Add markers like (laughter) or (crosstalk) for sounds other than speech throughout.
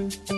Musik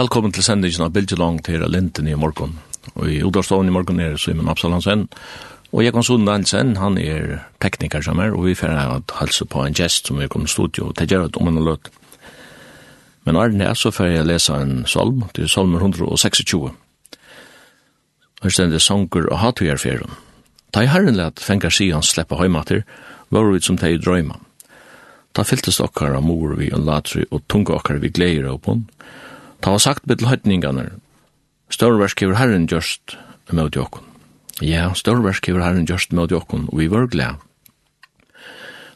Velkommen til sendingen av Bilge Long til Linten i morgen. Og i Odarstaden i morgen er Simon Absalansen. Og jeg kan sunne Hansen, han er tekniker som er, og vi får ha halse på en gest som er kommet i studio og tegjer et om en løt. Men er så får jeg lese en salm, det er salmer 126. Her stender sanger og hatvigerferien. Ta i herren let fengar sian sleppa høymater, var vi som teg i drøyma. Ta fyltes okkar av mor vi og latri og tunga okkar vi gleir av pon, Ta var sagt mittel høytningarnar, størversk hever herren gjørst med jokken. Ja, størversk hever herren gjørst med jokken, og vi var glede.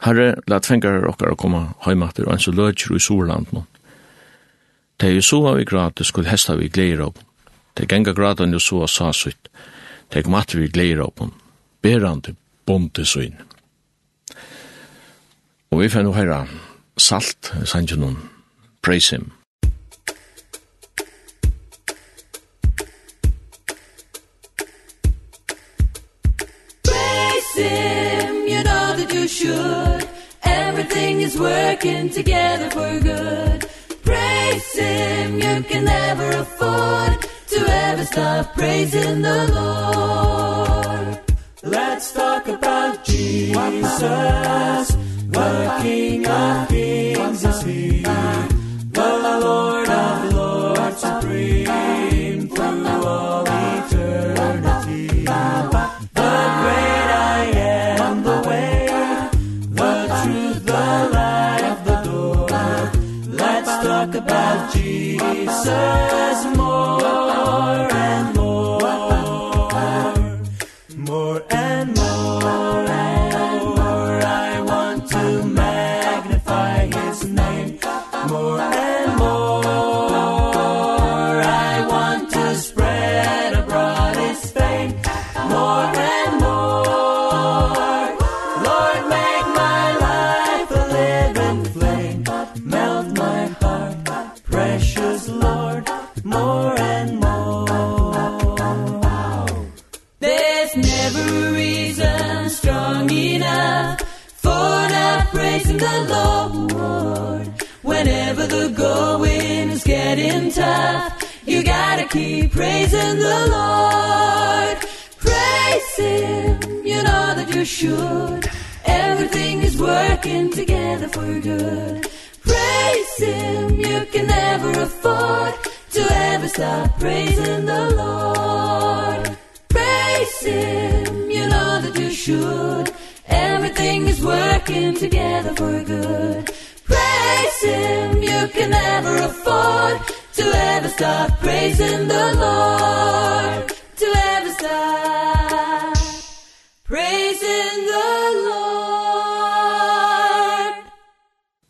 Herre, lat fengar okkar å komme heimater, og en så løtjer i Sorland nå. Det er jo så av i grad, det skulle hesta vi gleder opp. Det er genga grad enn jo så av sasutt. Det er mat vi gleder opp. Berande bonde søyn. Og vi fann jo herra salt, sannsyn noen, praise him. should. Everything is working together for good. Praise Him, you can never afford To ever stop praising the Lord. Let's talk about Jesus The King of Kings. Is He The Lord of Lords to Jesus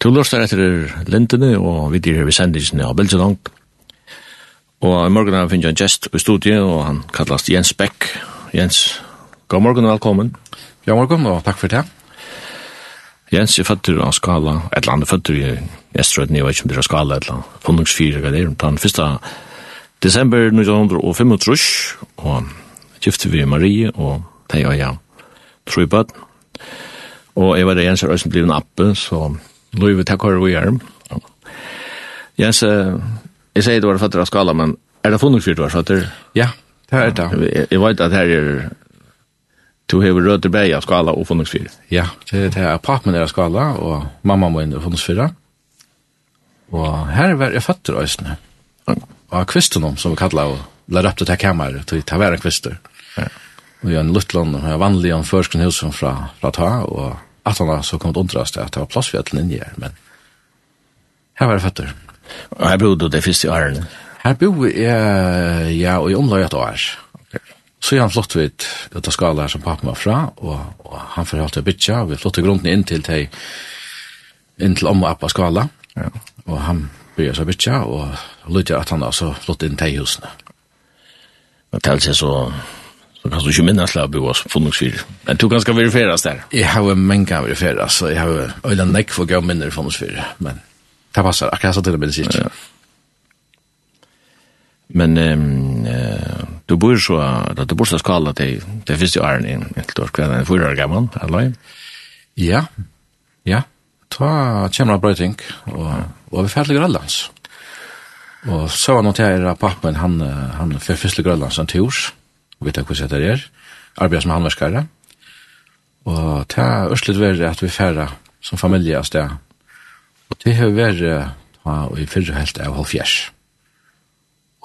Du lortar etter lintene, og vi dyrer ved sendingen av Belselangt. Og i morgen har vi finnet en gest i studiet, og han kallas Jens Beck. Jens, god morgen og velkommen. Ja, morgen, og takk for det. Jens er født av skala, et eller annet født i Estrøyden, jeg vet ikke om det er skala, et eller annet, fundingsfire, hva det er, den 1. desember 1905, og gifte vi Marie, og de og jeg, tror jeg på Og jeg var det Jens er også blivet en appe, så Løyve takkar vi er. Jens, jeg sier du var fattig av skala, men er det funnet fyrt du var fattig? Ja, det er det. Jeg vet at her er to hever rødt bæg av skala og funnet Ja, det er pappen er av skala, og mamma må inn og funnet Og her er jeg fattig av øsne. Og kvisten om, som vi kallar, og lær opp til det kammer, til det var en kvister. Ja. Og jeg er en luttlån, og jeg er vanlig om førskunn husen fra, fra ta, og at han så kom det undrast at det var plass for alle linje her, men her var jeg føtter. Og her bodde du det første årene? Her bodde jeg, ja, og i omlaget et år. Så han flott vidt dette skala her som pappen var fra, og, og han får alltid bytja, og vi flott grunden inn til teg, inn til om og appa skala, ja. og han byrja seg bytja, og lydde at han så flott inn teg husene. Og til seg så så kan du ikke minnes la bo oss på. Men du kan skal verifieres der. Jeg har en mengge av verifieres, så jeg har øyne nekk for gav minner på noen fyr. Men det passer akkurat så til det minnes ikke. Ja. Men um, uh, du bor så, da du bor så skala til, det finnes jo æren inn, inntil du er kvendt en fyrer gammel, eller? Ja, ja. Ta kjemmer av brøyting, og, og vi ferdig grønlands. Og så var noe til pappen, han, han fyrir fyrst grønlands en tors. og vet jeg hvordan det er, arbeid som handverskere, og ta er østelig vært at vi færre som familie av sted, og det har vært ja, i fyrre helt av halvfjers,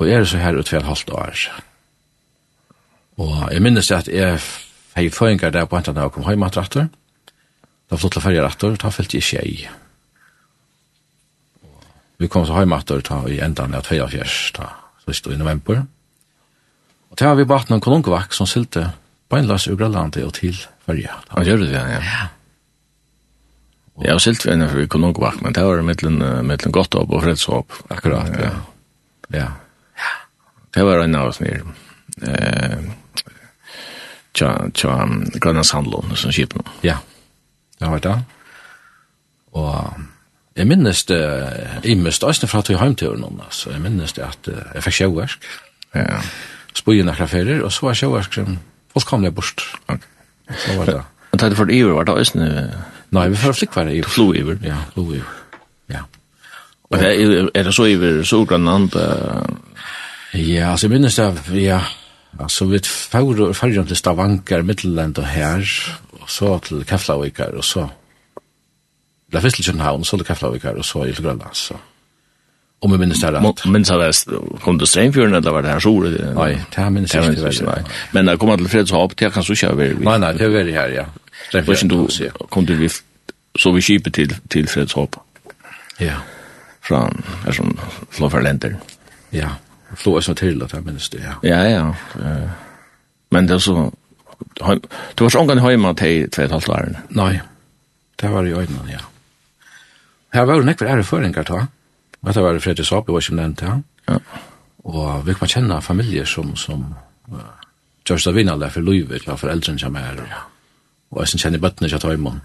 og jeg er så her utfell halvt år, og jeg minnes at jeg hei føringer der på hentan da jeg kom heima trattor, da flott til ferger attor, da fyllt jeg tjei. Vi kom så hjemme attor ta i endan av 22, da, sist i november, og Og det har vi bare noen kolonkevakk som sylte beinlass ur Grønlandet og til Sverige. Han gjør det, ja. ja. Ja, og sylt vi ennå for kolonkevakk, men det var mittlen, mittlen godt opp og fredshåp, akkurat, ja. Ja. ja. Det var en av oss nere. Eh, tja, tja, Grønlands handlån, som skipen. Ja, det var det. Og jeg minnes det, jeg minnes det, jeg minnes det, jeg minnes så jeg minnes det, jeg minnes jeg minnes jeg minnes det, jeg minnes det, jeg minnes det, jeg minnes det, jeg minnes det, jeg minnes det, jeg minnes det, jeg minnes det, jeg minnes det, jeg minnes det, jeg minnes det, jeg minnes det, jeg minnes det, jeg minnes det, jeg minnes det, jeg minnes det spøyen akra ferir, og så var sjøvarskrim fullkomlig bort. Ok. Så var det. Men tar det for iver, var det også? nu? Nei, vi får flikkvare iver. Flo iver? Ja, flo iver. Ja. Og er er det så iver, så grann Ja, altså jeg minnes det, ja, altså vi fyrir fyrir til Stavanger, Middelland og her, og så til Keflavikar, og så, det er fyrst til København, så til Keflavikar, og så i Grønland, så. Om vi minns det rätt. Minns det rätt. Kom du Stränfjörn eller var det här sol? Nej, det här minns jag inte. Nej. Men när kommer till Fredshavet, det kan så köra över. Nej, nej, det är väl här, ja. Stränfjörn. Du, kom du vi, så vi kipet till, till Fredshavet. Ja. Från, här som slår för länder. Ja, flår så till att jag minns det, ja. Ja, ja. Men det är så, du var så omgående hemma till två och ett halvt år. Nej, det var i ögonen, ja. Här var det nekvar äreføringar, ta. Ja. Men det var Fredrik Saab, jeg var ikke nevnt ja. Ja. Og vi kan kjenne familier som, som uh, gjørs av vinnale for livet, eller for eldre foreldrene kommer her. Ja. Og jeg som kjenner bøttene ikke av tøymon.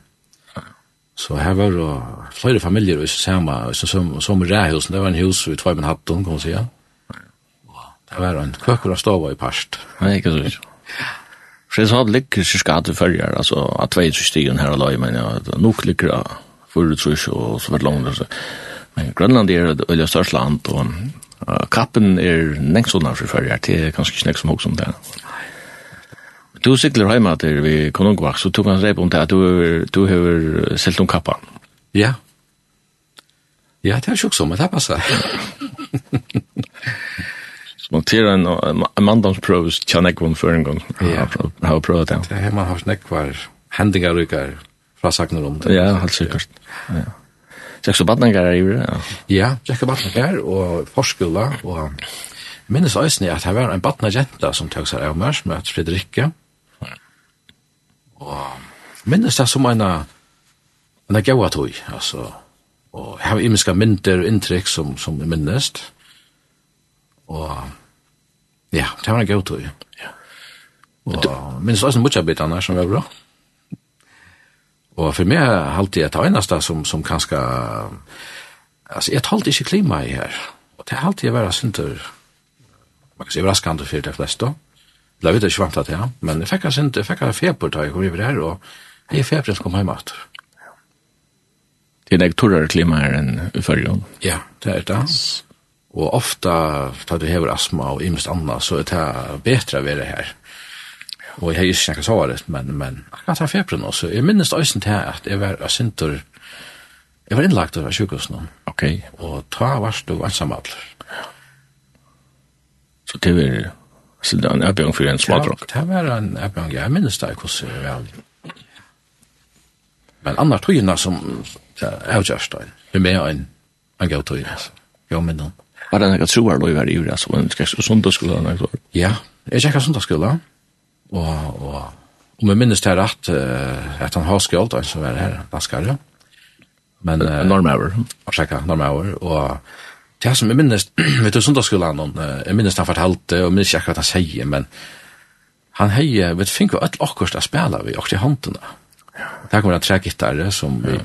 Så her var det flere familier, og samme, som, som ræhusen, det var en hus vi tvøymen hatt, kan man si. Det var en køkker av stava i parst. Nei, ikke så. (laughs) Fredrik Saab ligger cirka at det følger, altså at tveit stigen her og løy, men ja, nok ligger det forut, og så var det langt, Men Grønland er et øyelig størst land, og uh, kappen er nengstående for førre, det er ganske snakk som hos om det. Du sikler hjemme til vi Konungvak, så tog han rep om det at du, du har selt om kappa. Ja. Ja, det er sjukt som, det passer. Så (laughs) man tar en, en mandagsprøv, tja nekvån før en gang. Ja, har prøvd det. Det er man har nekvar, hendingar rykar, fra sakner om det. Ja, helt sikkert. Ja. Tjekk og badningar er i det? Ja, tjekk så Batnagar og forskula og minnes eisen at her var en badna jenta som tjekk seg av mer som heter Fredrikke og minnes det som en en gaua tog altså. Og jeg har imiska mynder og inntrykk som, som jeg minnes og ja, det var en gaua tog ja. og minnes eisen mutja bit annars som var bra. Og for meg halte jeg det eneste som, som kanskje, altså jeg talte ikke klima i her, og det halte jeg være synder, man kan si raskande for det fleste, det vet jeg ikke vant at jeg, men jeg fikk en synder, jeg fikk feber da jeg kom over her, og jeg er feber til å komme hjemme. Det er nek torrere klima her enn i førre Ja, det er det. Og ofta, da du hever astma og imest anna, så er det bedre å være her og jeg har ikke snakket så det, men, men akkurat her februar nå, så jeg minnes det øyne til at jeg var asintur, jeg var innlagt av sjukhusen, Ok. og ta varst du ansamadler. Så det var så det var en ebbjong for en smadrock? Ja, det var en ebbjong, jeg minnes det hvordan jeg var. Men annar tøyina som er avgjørst, vi med en, en gav tøyina, jo minnen. Var det nekka troar loivar i ura, som en skrekkskosundaskola? Ja, jeg tjekka sundaskola, ja og, og om jeg minnes det rett, at han har skjølt, han som er her, danskere. Men, uh, normauer. Ursäkta, normauer. Og det som jeg minnes, (clears throat) vet du, sundagsskolen, jeg minnes han fortalte, og minnes ikke akkurat han sier, men han heier, vet du, finner jo alt akkurat å spille vi, akkurat i håndene. Ja. Der kommer en tre som vi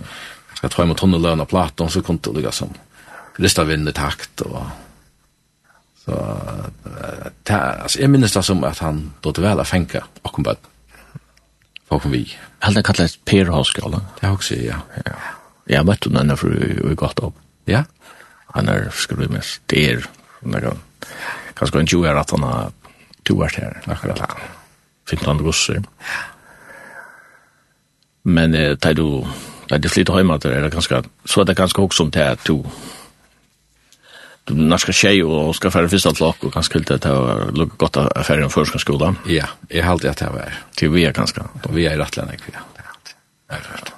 skal ta imot tunneløn og platen, så kom det å ligge som i takt, og Så ta, altså, jeg minnes det som at han då det vel er fenka okkom bad. Okkom vi. Helt det kallet Per Hauskala. Ja, også, ja. Ja, jeg møtte hun henne for vi gått opp. Ja? Han er skrevet med styr. Han er ganske en 20 år at han har to vært her. Akkurat. Ja. Fint han gosser. Men eh, da du, da du flyttet hjemme, er det ganske, så er det ganske også om at du, to norska tjej och ska färre första klock och kanske skulle det ha lugg gott av färre än första skolan. Ja, jag har alltid att det var. Till vi är ganska. Vi är i Rattland ikväll. Ja, först.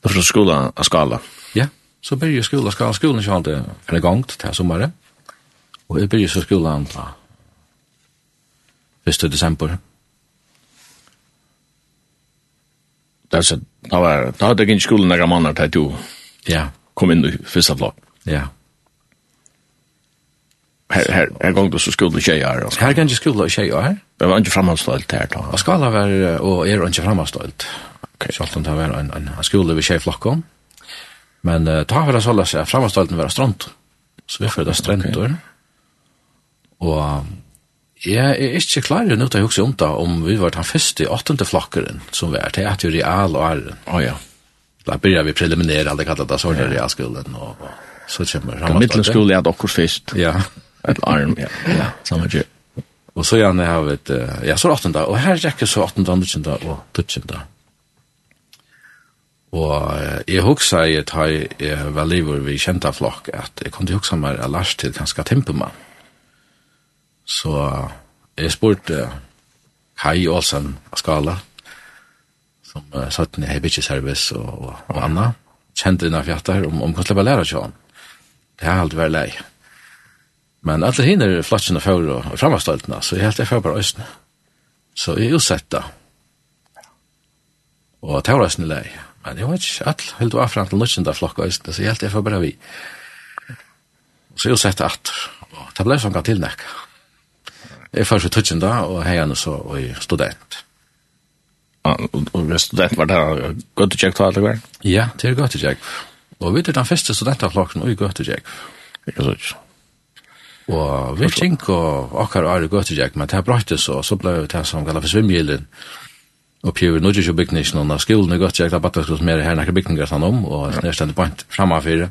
Då från skolan av skala. Ja, så börjar skolan skala. Skolan är alltid en gång till sommaren. Och det börjar så skolan på första december. Det så, det var, det hade jag inte skolan några månader till du. Ja. Kom in i första flock. Ja. Her, her, her gong du så skolen i tjejer. Her gong du skolen i tjejer her? Det var ikke framhavsstøylt her da. Og skala var, og er ikke framhavsstøylt. Okay. Selv om det var en, en, en skole vi tjej flokken. Men uh, ta var det så sånn at framhavsstøylten var strand. Så vi fyrir det strendur. Okay. Og jeg er ikke klar nå til å huske om det, om vi var den første åttende flokkeren som var til at jo real og æren. Å oh, ja. Da byrjar vi preliminere, alle kallar det så sånn ja. realskolen, og, og så kommer Ramastad. Kan middelskolen er dere først. Ja ett arm ja ja samma ju och så gärna har ett ja så 18 och här räcker så 18 och 19 och 19 Og jeg husker jeg tar jeg var livet vi kjente flokk, at jeg kunne huske meg av Lars til ganske tempemann. Så jeg spurte Kai Olsen av Skala, som uh, satt ned i Bitchy Service og, og, og Anna, kjente denne fjatter om, om hvordan jeg var lærer til ham. Det har alltid vært leie. Men alle hinner flatsjene før og framastoltene, så jeg helt jeg før bare østene. Så jeg er utsett da. Og det var østene lei. Men jeg vet ikke, alle helt og affram til nødvendig flokk østene, så jeg helt jeg før bare vi. Så jeg utsett at, og det ble sånn tilnekk. Jeg er først ved tøtjen da, og hei heierne så, og jeg student. Og hvis student var det godt å tjekk til alle Ja, det er godt å tjekke. Og vi er den første studentaflokken, og jeg godt å tjekke. Ikke så ikke. Og vi kjink og akkar og ari jeg, men det er brøttes, og så ble det som kallar for svimgjelen. Og pjøver nødje ikke bygningsen, og skolen er i jeg, da batta skos mer her nekker bygninger sann om, og det er nærstand bant framafyrir.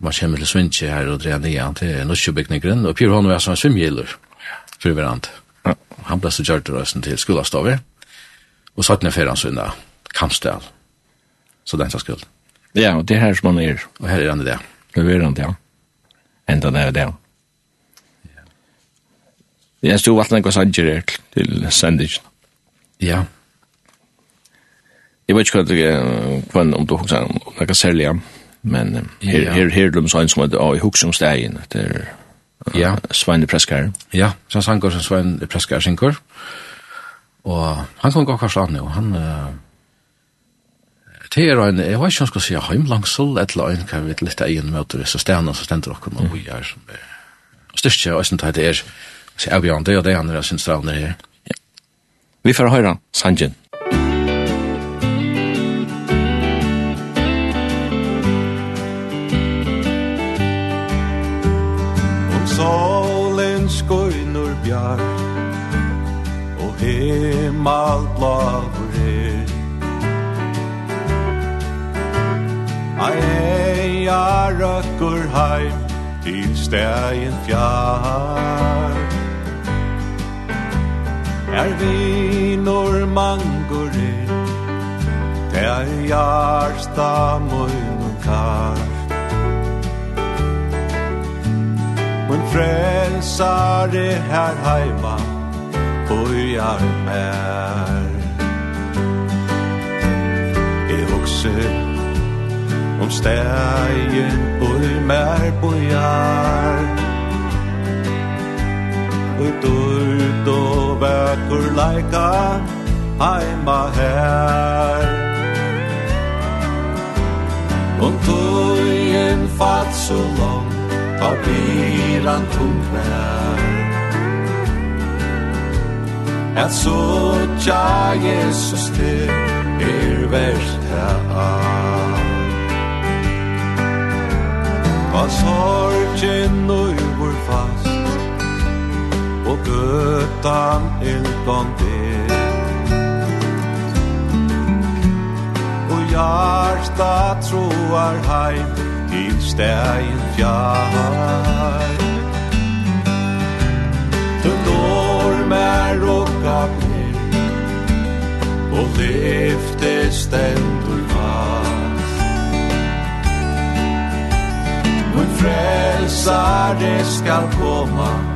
Man kommer til svindje her og dreier nye til nødje bygningeren, og pjøver hon er som svimgjeler, for hverand. Han ble så gjørt røysen til skolastover, og satt ned fyrir hans unna Kampstel, så den sa skuld. Ja, og det er her som han er. Og her er han i det. Det er han, ja. Enda det er det, ja. Jeg stod alt nekva sanger til sendingen. Ja. Jeg vet ikke hva det er, om du husker om nekka særlig, men her, her, her er det sånn som at jeg husker om stegen, at det er ja. Svein Preskar. Ja, så han går som Svein Preskar synkur, Og han kan gå kanskje an, og han... Det er en, jeg vet ikke om jeg skal si, heimlangsel, et eller annet, kan vi vet litt egen møter, så stedene som stender dere, og vi er som... Og styrkje, og jeg synes det er Så er vi an det, og det er andre sin stravne her. Ja. Vi får høre Sanjin. Om solen skøyner bjar og himmel blavur her Ei, jeg røkker heim til stegen fjar Er vinor mangorin Det er jarsta mun kar Mun frelsare her heima Bojar mer E hokse Om stegin boi mer bojar Og ut og vekker leika heima her. Og tøyen fatt så langt av biran tung nær. Et så tja Jesus til er verst her. Og sorgen og og gøtan eldan det. Og hjarta troar heim til stegin fjar Til dormer og gapner og lyfte stendur fast Men frelsare skal koma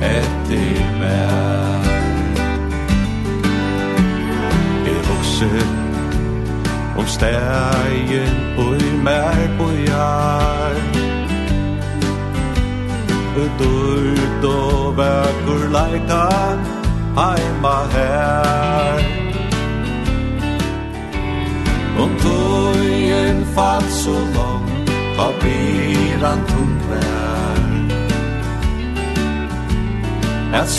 etter meg. Jeg vokser om stegen og i mer på jær. Dord og vekker leika heima her. Om tøyen fatt så langt, ta han tungt vær At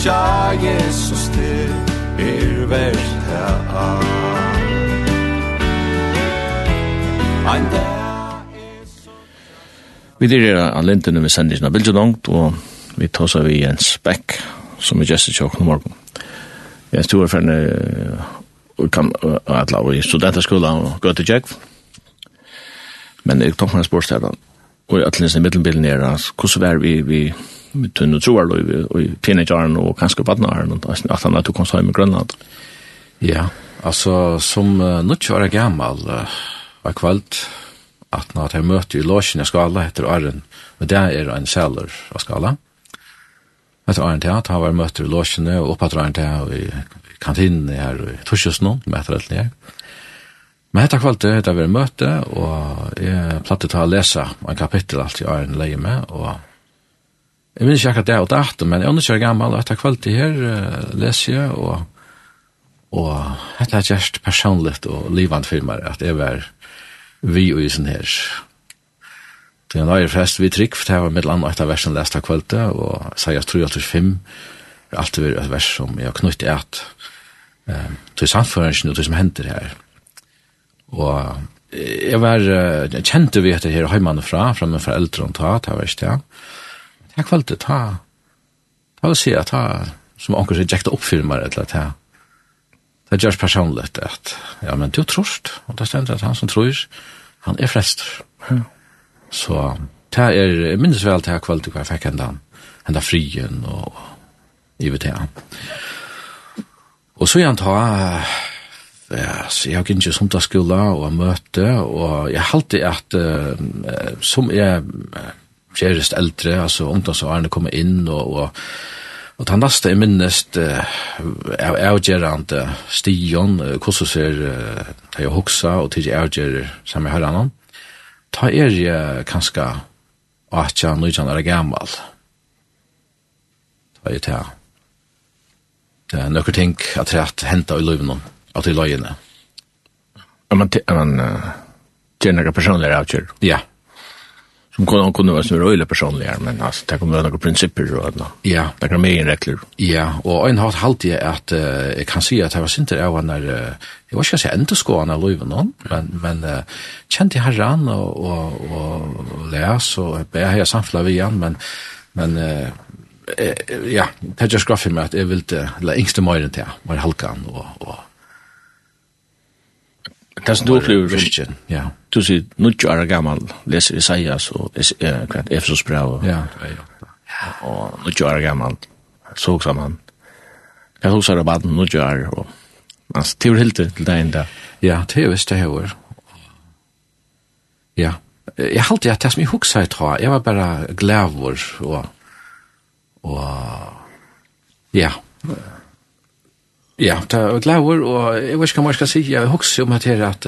tja Jesus til er verst her Ein der Vi dyrir er an lintene med sendisna bildjadongt og vi tåsar vi Jens Beck, som er gestet tjokk no morgon. Jens, du er ferne, og kan atla i studentaskola og gå til Jekv. Men jeg tok meg en spørsmål, og jeg atlis i middelbilen er, hvordan var vi, vi, vi, med tunn og troer og i teenageren og kanskje badnaren at han at du kom hjem i Grønland. Ja, altså som uh, nødt var jeg gammel uh, var kveld at når jeg møtte i låsen i skala etter Arren og det er en seller av skala etter Arren til at han var møtt i låsen og oppad Arren til i kantinen her i Torsjøsnå med etter alt nere Men etter kvalt det, det var møte, og jeg plattet til å lese en kapittel alt i Arren leie med, og Jeg minns ikke akkurat det og datum, men jeg underkjører gammel, og etter kveld til her uh, leser jeg, og og hetta gest personligt og livant filmar at jeg var vi og isen her. Det er nøye fest vi trygg, for det var mitt land og etter versen lest av kvöldet, og sier at tror jeg tror fem, er alltid vært et vers som jeg har knytt i at um, til samføringen og til som hender her. Og jeg var, jeg kjente vi etter her hjemmene fra, fra min foreldre og ta, det var ikke det, jeg kvalte ta, ta vil si at ta, som anker seg jekta oppfirmer eller ta, det gjørs personlig at, ja, men du trost, og det stender at han som tror, han er frest. Ja. Så, det er, jeg minnes vel til jeg kvalte hva jeg fikk enda, enda frien og i vet jeg. Og så igjen ta, ja, så jeg har ikke sundt av skola og møte, og jeg halte at, uh, som jeg, uh, kjærest eldre, altså ungdomsvarene kommer inn, og, og, og den neste er minnest av uh, av avgjørende stigen, uh, hvordan ser uh, det jeg hoksa, og til jeg som jeg hører annan. Ta er jeg kanska atja nøyjan er gammal. Ta er jeg det er noen ting at rett henta i løvene, at det er løgene. Ja, men det er en uh, generell personlig avgjør. Ja, ja som kunde kunde vara som personlig personliga men alltså det kommer några principer och annat. Ja, det kan mer regler. Ja, och en har halt det att jag kan se att det var synter av när jag ska säga inte ska när löven någon men men kände jag ran och och och läs och bär här samfla vi igen men men ja, det just grafen med att jag vill det längsta möjligt där var halkan och och Det som du upplever virkjen, ja. Du sier, nu ikke er gammal, leser Isaias og Efesos brev. Ja, ja. Og nu ikke er gammal, så også man. Jeg husker det bare, nu ikke er, og altså, det er helt til deg enda. Ja, det er visst det her. Ja, jeg halte at det som jeg husker jeg tar, jeg var bare glævor, og, og, ja, ja, Ja, det er glæver, og jeg vet ikke hva man skal si, jeg husker om at her at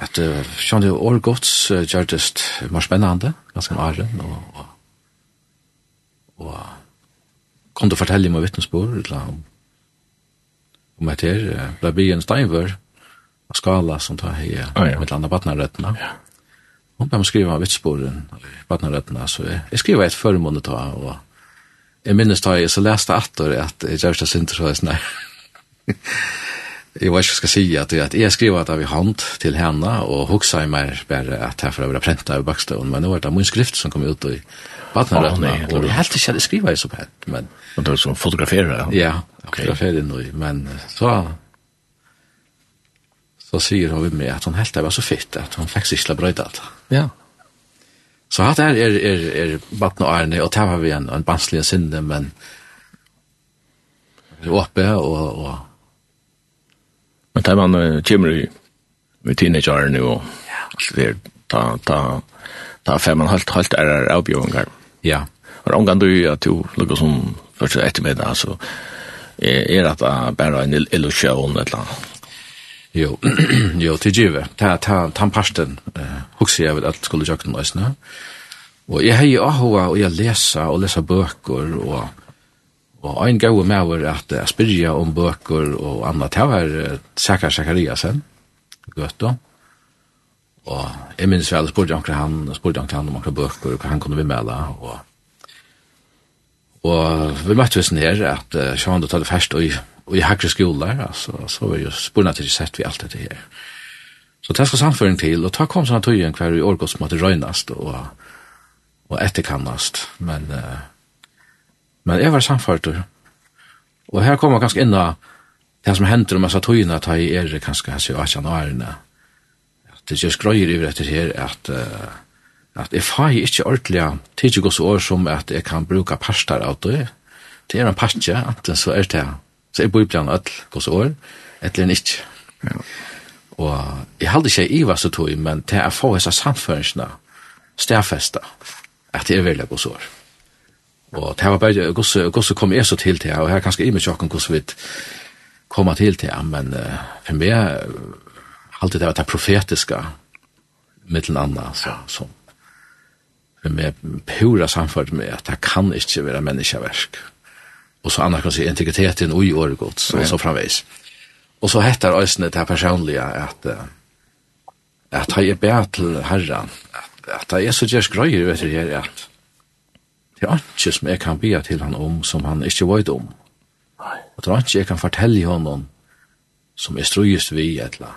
at Sjønne uh, Årgods uh, gjør det mer spennende, ganske æren, og, og, og kom du fortelle meg vittnesbord, eller om, om at her uh, ble bli en steinvør, og skala som tar hei ah, ja. med landa badnarrøttene. Ja. Hun ble skrive av vittsporen, badnarrøttene, så jeg, jeg skriver et førmående ta, og jeg minnes da jeg så leste atter at jeg gjør det synder så jeg snart. (laughs) Jeg vet ikke inte ska säga att at jeg skriver det av i hånd til henne og hoksa i meg bare at jeg får være pränta av bakstån men nå var det min skrift som kom ut i Vattenrötna oh, og jeg helt ikke hadde skrivet i så pent, men och då som fotograferer, ja okay. fotografera nu men så så sier hun ved meg at hun helt det var så fitt att hon faktiskt ikke bröt alt. ja Så hatt er er er, er vatten og ærne, og det var vi en, en banslig sinne, men Vi er oppe, og, og Men det man kommer i med teenageåren og alt det ta, ta, ta fem og halvt, halvt er er avbjøringer. Ja. Og omgang du er to, lukker som første ettermiddag, altså, er at det bare en illusjon eller annet. Jo, (clears throat) jo, til givet. Ta, ta, ta parsten, uh, hukse jeg vel alt skulle jøkken nøysene. Og jeg har jo ahua, og jeg lesa og lesa bøker, og Og ein gode med at jeg spyrja om bøker og annet. Det var Sækar Sækariasen, Gøtta. Og jeg minns vel, spurte omkring han, spurte omkring han om omkring bøker, hva han kunne vi mela. Og, og vi møtte vi sånn her, at uh, sjåan du tar det først, og, og i hakre skoler, altså, så var jo spurnet til sett vi alt dette her. Så det skal samføring til, og ta kom sånn tøyen hver i årgått som måtte røynast og, og etterkannast, men... Uh, Men jeg var samfartur. Og her kommer ganske inn av det som hender om jeg tøyene at jeg er ganske hans i 18 årene. Det er skrøyer grøyer i etter her at uh, at jeg fag ikke ordentlig tidlig gos år som at jeg kan bruka pastar av det. Det er en pastje, enten så er det så er bøyblan öll gos år, eller en ikke. Og jeg halde ikke i hva så tog, men det er få hessa samføringsna stedfesta at det er veldig gos år. Ja Og det var bare hvordan kom jeg så til til, og her kanskje i meg tjokken hvordan vi kommer til til, men uh, for meg alltid det var det profetiske mittelen anna, så, som for meg pura samfunnet med at det kan ikke være menneskeverk. Og så annars kan si integriteten og i året godt, så, så framveis. Og så heter øyne det personlige at uh, at jeg ber til herren, at, at jeg så gjørs grøyer, vet du, at Det er ikke som jeg kan be til han om, som han ikke vet om. Og det er ikke jeg kan fortelle honom, som er strøyest vi, eller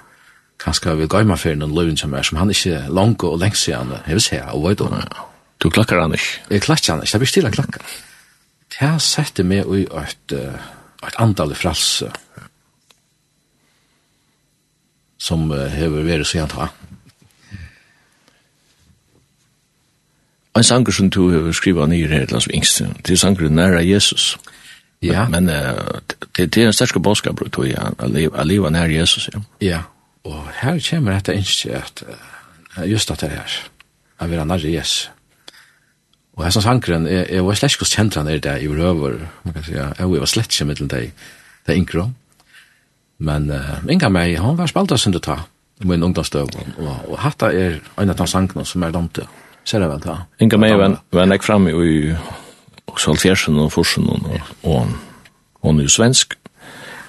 kanskje vil gøyma for noen løven som er, som han ikke langt og lengst siden, jeg vil se, og vet om. Du klakker han ikke? Jeg klakker han ikke, jeg blir stille klakker. Det har sett det med i et, et antall fralse, som uh, hever vært så gjerne en sanger som du har skrivet nye her, Lars Vingst, det er sanger nære Jesus. Ja. Men det det er en sterske bådskap, tror jeg, å leve nær Jesus, ja. Ja, og her kommer dette innskje at just at det her, at vi er nære Jesus. Og hans sankeren, jeg jeg var slett ikke kjent han er det i røver, man kan si, jeg var slett ikke mittelen det, det er yngre. Men uh, Inga meg, han var spalt av syndet ta, i min ungdomsdøv, og, og hatt er en av de sankene som er dømt til ser det vel da. Inga meg var nek fram i Saltjersen og Forsen og hon er jo svensk.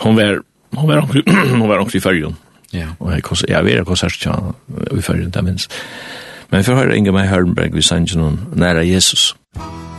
Hon var hon var (clears throat) hon var omkring i färgen. Ja. Og jeg konsert, jeg var konsert i färgen, det minst. Men for høyre Inga meg Hörnberg vi sanger noen nære Jesus. Musikk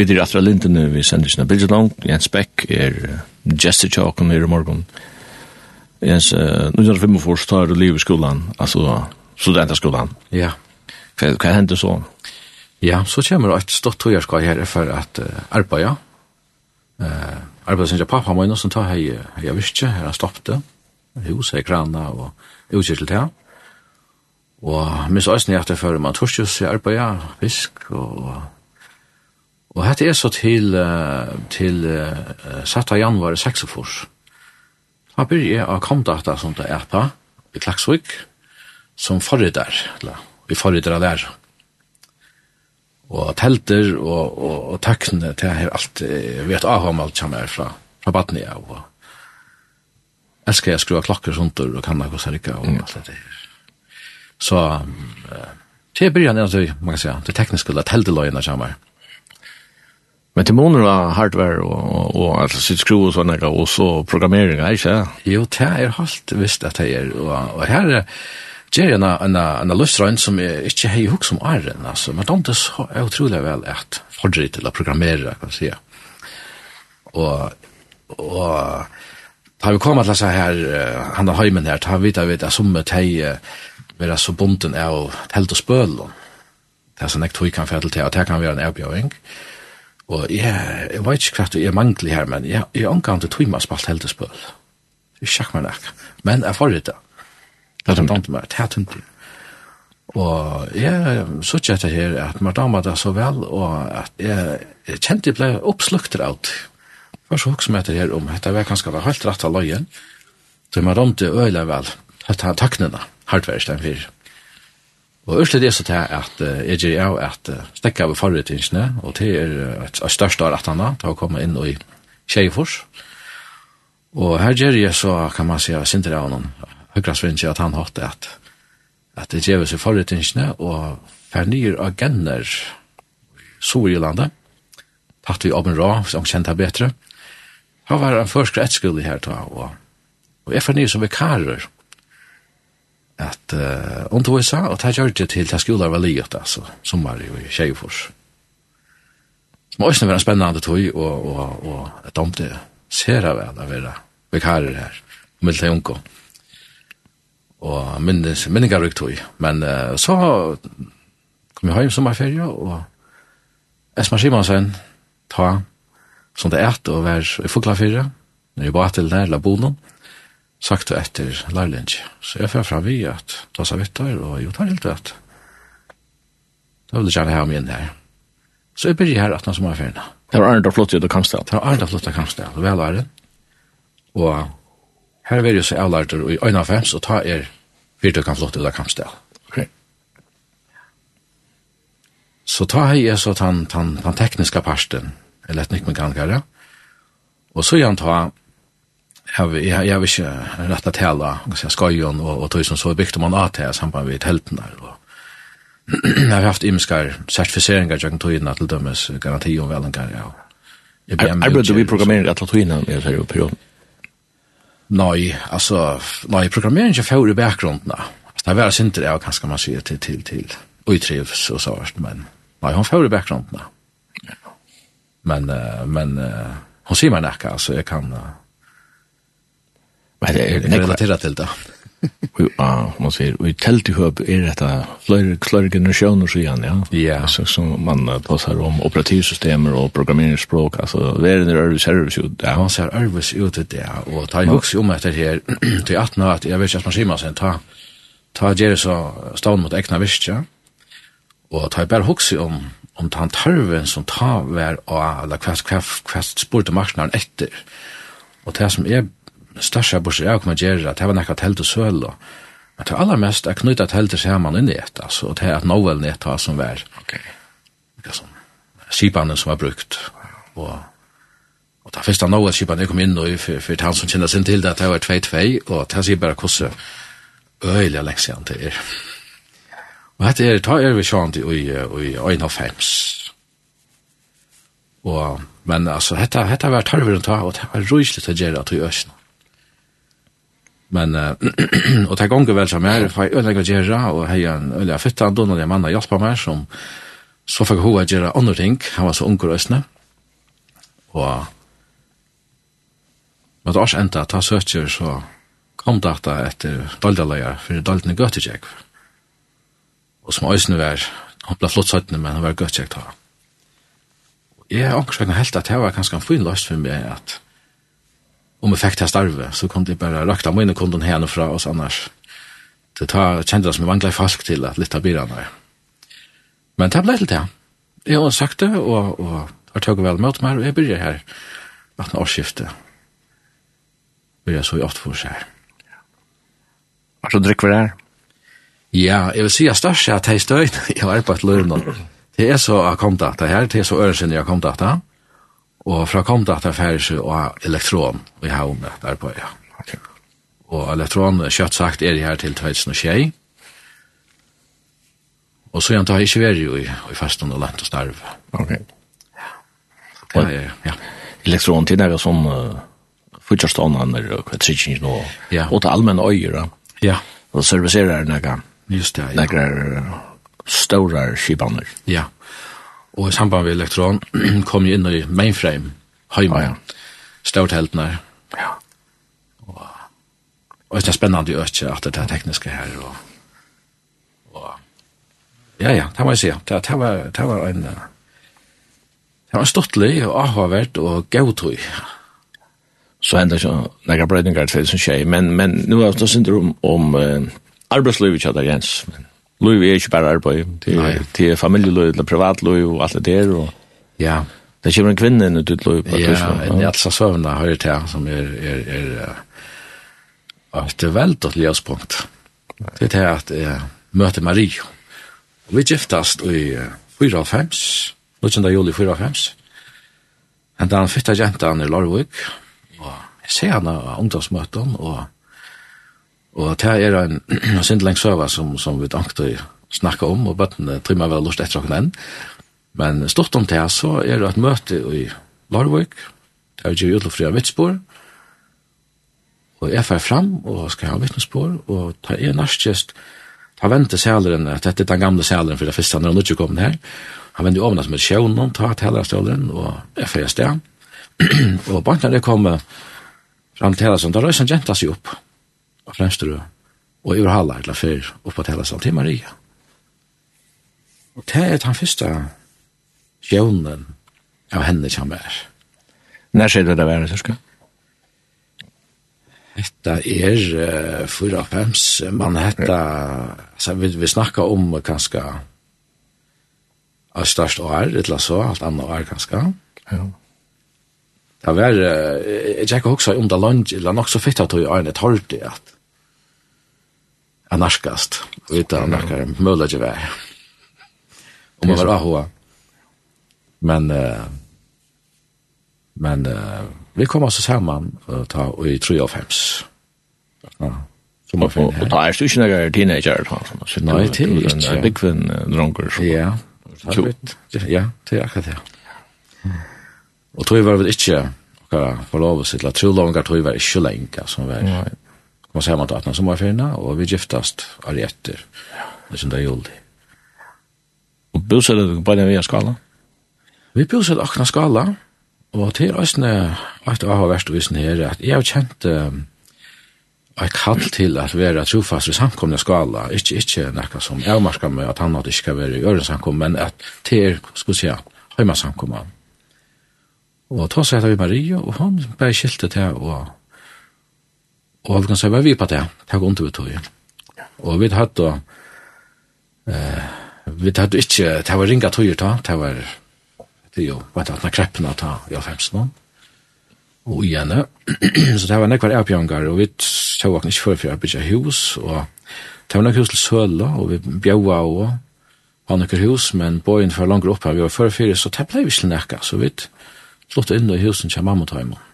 Vi er atra lintene, vi sender sinne bilder langt, Jens Beck er Jesse Chalken her i morgen. Jens, uh, 1945 tar du liv i skolan, altså studenterskolan. Ja. Hva, hva hender så? Ja, så kommer det et stort togjerskap her for at uh, arbeide. Uh, arbeida sin pappa min, som tar hei, hei visste, her har stoppet det. hus, hei krana og utkirtel til han. Og minst også nye at jeg fører man torsjus i arbeide, fisk og Og hette er så til, til uh, satt av januar 6. fors. Da blir jeg av kontakta som det er på, i Klaksvik, som forrydder, eller vi forrydder der. Og telter og, og, og tøkne til her alt, jeg vet av om avhamalt kommer fra, fra Batnia, og elsker jeg skrua klokker sånt og kan jeg gå seg og alt det her. Så, um, til byrjan er det, man kan säga, det tekniske, det telteløyene kommer. Mm Men til måneder var hardware og, og, og sitt skru og sånne, og så programmering, er ikke? Jo, det er helt visst at det er, og, og her er Jerry en en en lustrøn som er ikke hei hugg som æren, altså, men de er så utrolig vel at fordre til å programmere, kan man si. Og, og da vi kom til disse her, han har heimen her, da vi da vi som et hei være så bunden av telt og spøl, det er sånn jeg tog kan fædel til, og det kan være en avbjøring. Og Og jeg, jeg vet ikke hva du er manglig her, men jeg, jeg omgang til tøyma spalt heldespøl. Jeg sjakk meg nek. Men jeg får det. Det er tømt meg, det er tømt meg. Og jeg så ikke etter her at man damer det så vel, og at jeg, jeg kjente jeg ble oppslukt av det. Jeg var så hoksom etter her om at det var kanskje var helt rett av løyen, så man ramte øyla vel, at han takknene, hardverkstein fyrir. Og ørslet er så til at jeg gjør av at stekka av forrettingene, og til er et største av rettene til å komme inn i Kjeifors. Og her gjør jeg så, kan man si, sinter av noen høygrasvinns at han hatt at at det gjør seg forrettingene og fornyer agenner Sorgelandet, tatt vi av en rad, som kjent det bedre. Her var en først skole her, ta, og, og jeg fornyer som vikarer, at uh, undervisa, og det gjør det til til skolar var livet, altså, som var i Kjeifors. Som også var en spennende tog, og, og, og et om det ser jeg vel, av være vikarer her, og middel til unge. Og minnes, minningar rykt tog, men uh, så kom jeg hjem sommerferie, og Esma Simonsen, ta, som det er, og vær i Fuglafyrre, når jeg var til der, la bonen, og sagt etter lærlinge. Så jeg fer fra vi at ta seg vitt der, og jo, det er helt rett. Da vil jeg gjerne ha meg inn her. Så jeg begynner her at han som er ferdig. Det var Arndor flott ut av Kamstad. Det var Arndor flott ut av Kamstad, vel er det. Og her vil jeg så avlærter i øynene av fems, og ta er virkelig kan flott ut av Kamstad. Ok. Så ta hei er så tan, tan, tan tekniska parsten, eller et og så gjerne ta jag jag jag vet inte rätt att tala och så ska ju och och tusen så byggt man att här samband vid helten där och (clears throat) jag har haft imskar certifieringar jag kan ta in att dömas garanti om väl en kan ja Jag brukar vi programmera att ta in den här perioden. Nej, alltså nej programmering jag får i bakgrunden. Det var synd det jag kanske man ser till till till och trivs och så vart men nej hon får i bakgrunden. Men men hon ser mig näka så jag kan uh, Men det er nekva til (laughs) til det. Ja, man sier, og i telt i høp er dette flere, flere generasjoner siden, ja. Ja. Så, som man påsar om operativsystemer og programmeringsspråk, altså, verden er ærvis service ut, ja. Man ser ærvis ut ut, ja, og ta i hukse om etter her, (clears throat) til 18 at, jeg vet ikke at man sier man sier, ta, ta gjerri så stavn mot ekna virkja, og ta i bare hukse om, om ta en tarven som ta vær, og hva spurte marknaden etter, og det som er største borsi jeg kommer gjøre at det var nekka telt og søl og men det var aller mest jeg knytta telt og sammen inn i et altså og det er at novellen i et som var. Ok. Sånn skipene som var brukt. Og og det første novellen skipene jeg kom inn og for, for han som kjenner sin til det det var 2-2 og det sier bare hvordan øyelig lenge siden det er. Og dette er ta er vi sjant i, i, i, i og men altså hetta hetta var tarvur ta og det var rúsligt at gera til øsna. Men uh, (clears throat) og det er gonger vel som er for jeg øyelig å gjøre, og heia en ødelegge fytta han donald en mann har hjulpet meg som så fikk hun å gjøre andre ting. Han var så unger østne og men det enda ta søtjer så kom data etter daldaløyer for daldene gøttekjekk og som østne var han ble flott søttene men han var gøttekjekk da. og jeg har omkring helt at det var ganske en fin løst for meg at om jeg fikk til starve, så kom det bare rakta mine kunden henne fra oss annars. Det ta, kjente det som jeg vanglet falsk til at litt av byrene. Men det ble til det. Jeg har sagt det, og, og har tøkt vel møtt meg, og jeg byrger her. Vatten årsskiftet. Byrger så i åtte för sig. Alltså så drikker vi der? Ja, jeg vil si at størst er at jeg støyt. Jeg har arbeidt løren. Det er så akkomdata her, det er så ørensinnig akkomdata. Ja Og fra kom det at det færre seg av elektron i havnet der på, ja. Okay. Og elektron, kjøtt sagt, er jeg her til 2006. Og så igjen tar jeg ikke vært jo i, i festen og lent og starv. Ok. Ja. Og, ja, ja. Elektron til det er sånn uh, fortjørstånden og kvettrykking nå. Ja. Og til allmenn øyer, da. Ja. Og serviserer det noe. Just det, ja. Noen store skibaner. Ja. Ja og i samband med elektron (clears throat) kom jeg inn i mainframe, heima, ja, ja. stårtheltene. Ja. Og, og det er spennende å øke at det er tekniske her. Og, og, ja, ja, det må jeg si. Det, det, var, det var en... Det var stortlig og avhåvert og gautøy. Så enda ikke noen brøydninger til det som skjer, men, men nå er det synder om, om uh, arbeidslivet kjøttet Jens, men Løyv er ikke bare arbeid. Det er, det er familieløyv, det er privatløyv og alt det der. Og... Ja. Det kommer en kvinne inn ut løyv. Ja, en jætsa søvnda høyre til som er, er, er, er et veldig løspunkt. Det er til at jeg møter Marie. Og vi giftast i 4.5, 19. juli 4.5. han fytta jentan i Lorvik. Og jeg ser henne av ungdomsmøten, og Og det er en sindelengt søva som, som vi dankte snakka om, og bøttene trimmer vel lust etter åkken enn. Men stort om det så er det et møte i Larvik, det er jo utløp fria vittspår, og jeg fer fram og skal ha vittnesspår, og det er nærkjest, han venter sæleren, at dette er den gamle sæleren, for det første når han ikke kom her, han venter over som et sjøvnån, tar talerstålen, og jeg fer sted. og bare når jeg kommet fram til som da røysen jenta seg opp, av Fremstrø, og i Urhalla eller fyr oppa til Hellasal til Maria. Og det er den første sjøvnen av henne som er. Når skjer det det være, Torska? Hetta er uh, 4 man hetta, altså, vi, vi snakka om kanska av størst år, etla så, alt annet år kanska. Ja. Det var, uh, jeg tjekka også om det lunge, eller nok så fitt at du er en et hård at anarskast. Og ute anarkar mulla ikke vei. Og man var ahoa. Men, uh, men uh, vi kom altså sammen og ta og i 3.5. Ja. Som og, og, og ta er ikke noen teenager. Nei, til ikke. Det er byggvinn dronker. Ja, ja, det er akkurat det. Og tog var vel ikke, for lov å sitte, tro langar tog var ikke lenka som var. Nei kom oss hemma til 18 sommerferierna, og vi giftast av etter, det er som det er juli. Og bøsade du bare via skala? Vi bøsade akkurat skala, og til æsne, at jeg har vært visen her, at jeg har kjent um, et kall til at være trofast i samkomne skala, ikke, ikke nekka som jeg marskar meg at han hadde ikke vært i øren samkom, men at til, skal vi si, høyma samkomne. Og ta seg etter vi Marie, og hun bare skilte til og Og vi kan se hva vi på det, takk under vi tog. Og vi hatt da, eh, vi hatt ikke, det var ringa tog ta, det var, det jo, vet du, at kreppene ta i alfemsen og igjen. (clears throat) så det var nekvar avbjørngar, og vi tog akkur ikke før for å bygge hus, og det var nekvar hus til Søla, og vi bjaua og var nekvar hus, men bøyen for langer opp her, vi var før fyrir, så det blei vi ikke nekka, så vi sluttet inn i husen til mamma og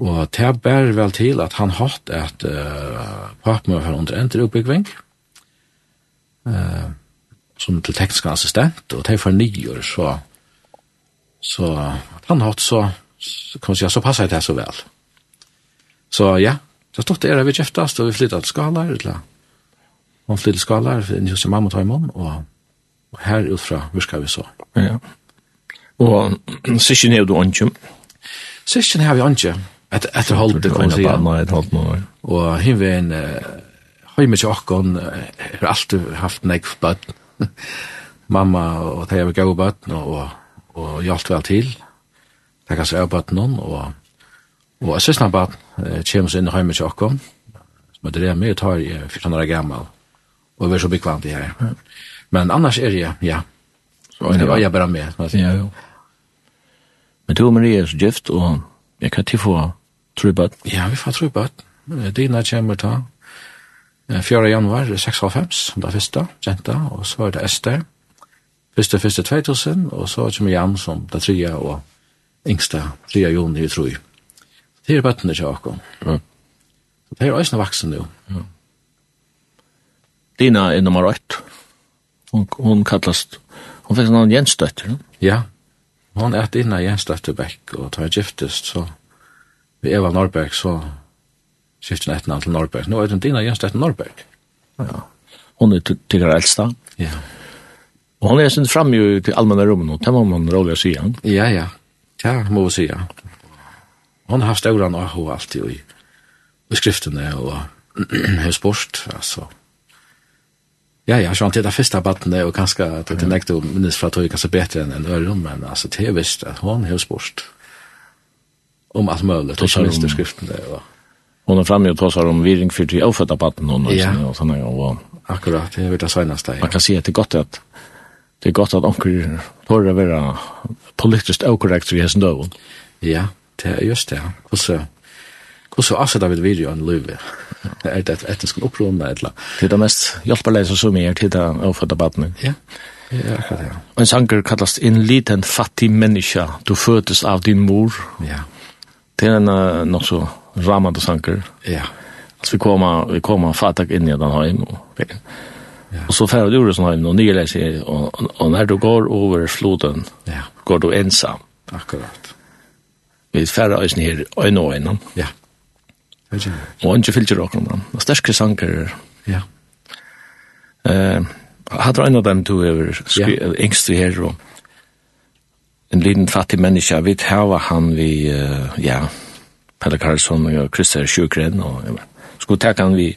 Og det bær vel til at han hatt et uh, papmøfer under endre oppbyggving, uh, som til teknisk assistent, og det er for nyer, så, så at han hatt så, kan man si, så passer det så vel. Så ja, så stod det er vi kjeftast, og vi flyttet til skalar, eller hun flyttet til skalar, inn hos mamma og Taimon, og, og her utfra hvor skal vi så. Ja, og sikkert er du åndsjum? Sikkert har vi ikke, Et etter halvt det kan jeg si. Nei, et halvt mål. Og hin vi en har ju okkon har alltid haft nek bøtt. (laughs) Mamma og de har gav bad og, og hjalt vel til. Det kan se av bøtt noen, og, og jeg synes han bøtt, assistna bad inn i hem til okkon. Men det är mer tar jag 14 år gammal. og vi er så bekvant i her. Men annars er jeg, ja. Så det var jeg bare med. Ja, jo. Men du og Maria er så gift og jeg kan till få tre bøtt. Ja, vi får tre bøtt. Dina kommer ta 4. januar 96, da første, jenta, og så er det Esther. Første, første 2000, og så kommer Jan som det tredje og yngste, tredje juni, tror jeg. Det er bøttene til åkken. Ja. Det er også vaksen jo. Ja. Dina er nummer 8. Hon, hon kallast, hon fikk navn Jensdøtter. Ja, hon er Dina Jensdøtter Bæk, og tar giftest, så vi Eva Norberg, så skiftet hun etter navn til Norberg. Nå er det Dina Jens etter Norberg. Ja. Hun (clears throat) er tykker eldsta. Ja. Og hun er sin fram jo til allmänna rummen, og det må man rolig å si han. Ja, ja. Ja, må vi si han. Hun har stått han og hun alltid i, i skriftene, og har spørst, altså. Ja, ja, så han til det første battene, og kanskje til det nekte å minnes fra tog, kanskje bedre enn en øren, men altså, det er visst at hun har spørst. Ja om allt möjligt, och ministerskriften där. Och... Hon är framme och tar om viring för till avfödda batten hon. Ja, och såna, och, akkurat, det är det senaste. Ja. Man kan se att det är gott att det är gott att onkel tar det vara politiskt okorrekt vid hessen dövon. Ja, det är just det. Och så Och så alltså David video en löve. Är det ett ska upprunda eller? Det är det mest hjälparlösa som är till det avfödda batten. Ja. Ja, ja. En sanger kallast en liten fattig människa. Du föddes av din mor. Ja. Det er en uh, nok så ramande sanker. Ja. Altså vi kommer vi kommer fatak inn i den heim. Og, Ja. og så färd gjorde sånn heim, og nye leser, og, og når du går over floden. Ja. Går du ensam. Akkurat. Vi färd oss her, en och en. Ja. Och ikke fyllt dere om den. Starka sanker. Ja. Eh, hade en av dem to over, skri, ja. över ängst här och en liten fattig menneske, vi tar han vi, uh, ja, Pelle Karlsson og Kristian Sjøgren, og ja, skulle ta han vi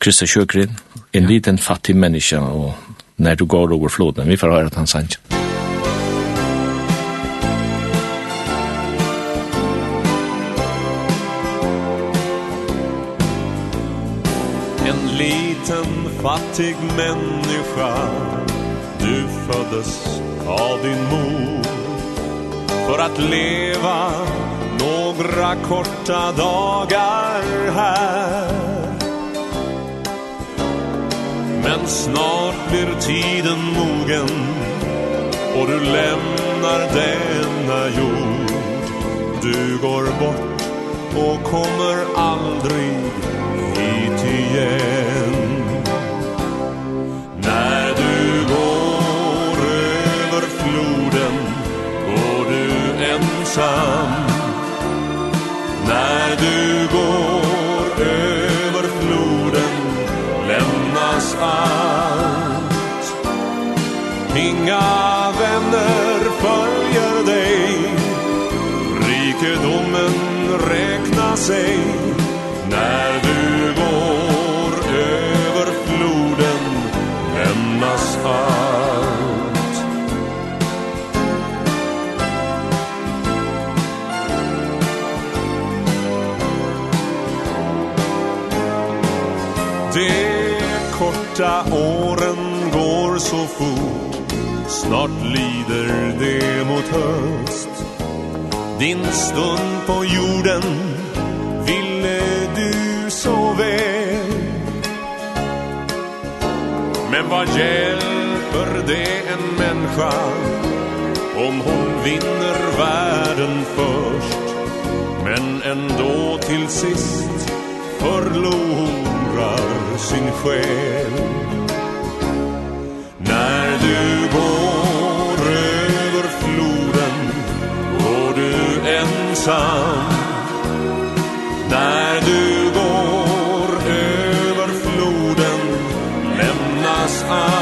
Kristian Sjøgren, en ja. liten fattig menneske, og når du går over floden, vi får høre at han sanns. En liten fattig människa Du föddes av din mor för att leva några korta dagar här. Men snart blir tiden mogen och du lämnar denna jord. Du går bort och kommer aldrig hit igen. sig när du går över floden lämnas allt. De korta åren går så fort. Snart lider det mot höst. Din stund på jorden vad hjälper det en människa. Om hon vinner världen först men ändå till sist förlorar sin själ. När du går över floden går du ensam. on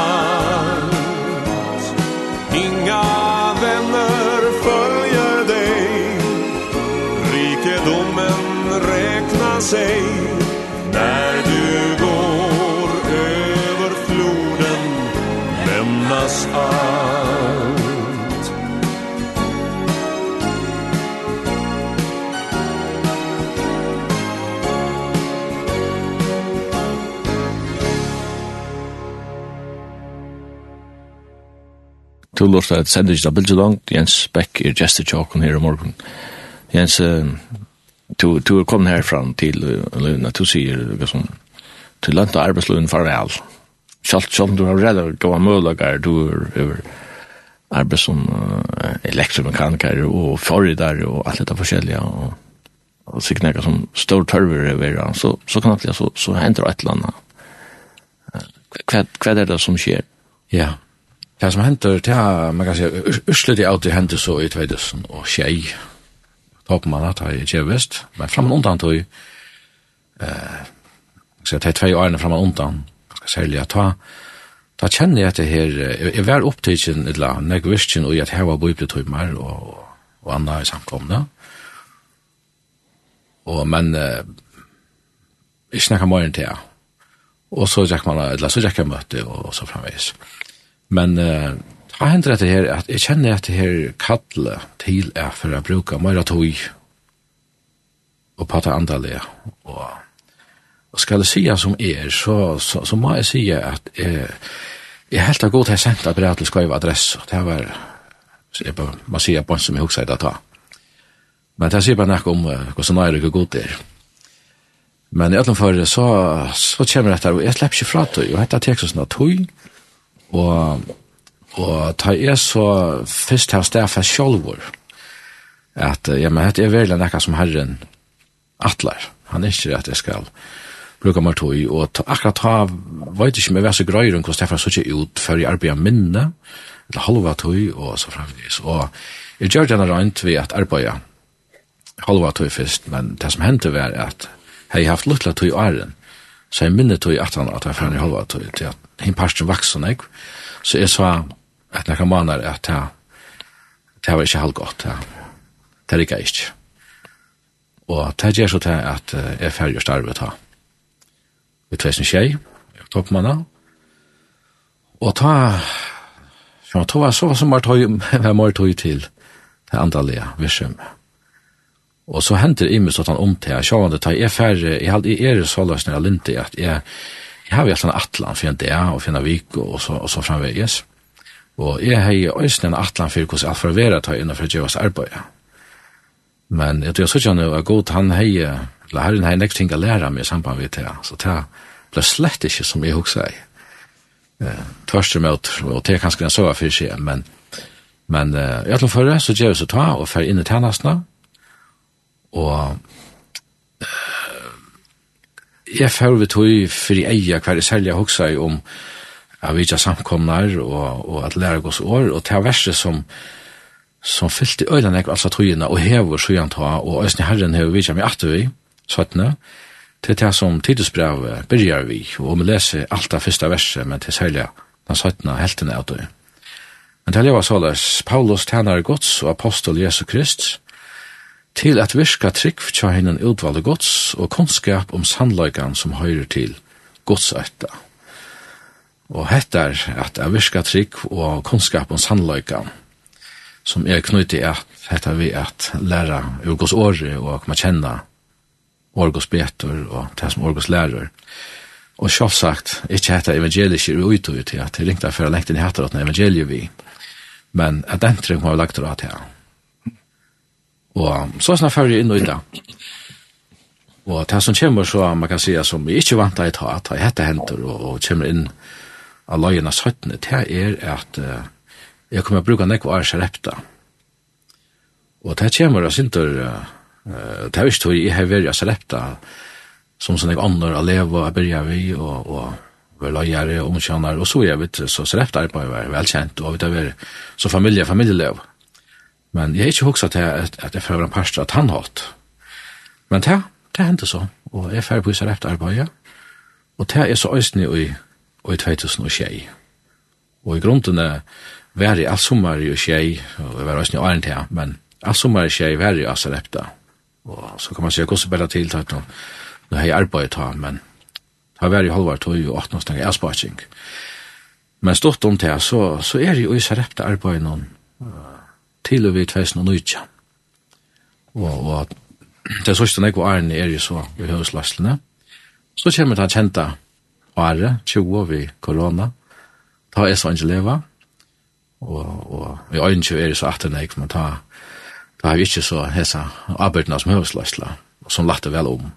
lortet et sending da bildet Langt, Jens Beck er gestet tjokken her i morgen. Jens, du, du er kommet herfra til Luna, du sier liksom, til landet arbeidsløven farvel. Kjalt, kjalt, du har reddet av mølager, du er, over arbeid som uh, elektromekaniker og forrider og alt dette forskjellige, og och sikkert noe som stor törver över så så kan det så så händer ett landa. Hva, hva är det som sker? Ja. Det som henter, det er, man kan si, urslutig av alltid henter så i 2000 og tjei. Toppen man at jeg i tjevest, men fram og undan tog, eh, så det er tvei årene fram og undan, ganske særlig at ta, da kjenner jeg at det her, jeg var opptidsen, eller nek virkjen, og at her var bibletøymer og, og og andre i samkomne. Og, men, eh, jeg snakker morgen til jeg. Og så drekk man, eller så drekk jeg møte, og, og så framveis. Ja Men uh, jeg hender dette her, at jeg kjenner dette her kattle til er for å bruke mer tog og prate andelig. Og, og skal jeg si som er, så, så, så må jeg si at jeg, jeg helt har gått her sendt et brev til skøyve adress. Det var, så jeg bare, man sier på en som jeg husker det ta Men det sier bare nok om uh, hvordan jeg ikke god der. Men i alle fall så, så kommer dette, og jeg slipper ikke fra tog, og dette tekst sånn at tog, Og, og ta er så først her sted for sjolvor, at ja, men det er veldig nekka som Herren atlar Han er ikke at jeg skal bruka meg tog, og ta, akkurat ta, vet ikke om jeg var så grøyre hvordan det er så ikke ut før jeg arbeider minne, eller halva tog, og så fremdeles. Og jeg gjør denne røynt ved at arbeider halva tog først, men det som hendte var at jeg har haft luttla tog i åren, så jeg minnet tog at han at jeg fann i halva tog til at hin parsten vaksen, ikke? Så jeg sa at nekka manar at det, det var ikke halvgått, det, det rikka ikke. Og det gjør så til at jeg ferdig starve ta. Vi tveis en tjej, toppmanna, og ta, så ta var så som var tøy, var mer tøy til det andalega virsum. Og så henter imus at han omtida, det, ta jeg ferdig, jeg er så løsner jeg linte at jeg, jeg har jo en atlan for en dag og for en vik og så, og så framveges. Og jeg har jo også en atlan for hvordan alt for å være ta innenfor Jevas arbeid. Men jeg tror jeg sånn at god han har jo, eller herren har nekst ting å lære meg i samband med det, så det ble slett ikke som jeg husker jeg. Tvørst med at, og det er kanskje en sova for seg, men, men uh, jeg tror førre så gjør vi så ta og fer inn i tjenestene, og jeg får vi tog for i eia hver jeg særlig jeg hoksa om at vi ikke samkomnar og, og at lære oss år, og til verset som som fyllt i øyne ekk altså tøyina og hever sjøan ta og øsni herren hevur vitja med at vi søttene, til det som Titusbrev byrjar vi og vi leser alt av første verset men til særlig den søttene heltene av det men til jeg var såles Paulus tjener gods og apostel Jesu Krist til at virka trygg tja hennan utvalde gods og kunnskap om sannløygan som høyrer til godsøtta. Og hett er at jeg virka trygg og kunnskap om sannløygan som er knyttig at hetta vi at læra ur gods åre og koma kjenna Orgos betur og det som Orgos lærer. Og sjálfsagt, ikkje hetta evangelisk er uitøy til at det ringta fyrir lengt inn i hattar at evangeliet vi, men at den trygg har vi lagt råd til Og så snart fører jeg inn og i det. Og det som kommer så, man kan si, som jeg ikke vant til å ta, at jeg hette henter og, og kommer inn av løgene søttene, det er at uh, jeg kommer å bruke nekva av sjarepta. Og det kommer av sinter, uh, det er ikke tog jeg har vært av sjarepta, som sånn jeg ånder å leve og byrja vi, og, og være og omkjønner, og så er jeg vidt, så sjarepta er bare velkjent, og vi tar være så familie, familielev. Mm Men jeg har ikke hoksa til at, at jeg fører en parster at han. Men det, det hendte så, og jeg færre på isar efter arbeidet, og det er så øyne i, i 2021. Og i grunden er vær i all sommer i tjei, og jeg var øysene i åren til, men all sommer i tjei vær i asar efter. Og så kan man se hvordan bedre til, til at nå, har jeg arbeidet ta, men det har vært i halvvar tog og 18 årsdagen er sparking. Men stått om til, så, så er det jo i sarepta arbeidet noen, til og vi 2019. Og, og det er sørste nekva æren er jo så i høyslagslene. Så kommer det kjenta året, 20 vi korona, ta er så ikke leva, og, og i øynene er det så atter nek, men ta, ta har vi ikke så hesa arbeidene som høyslagslene, som lagt det vel om.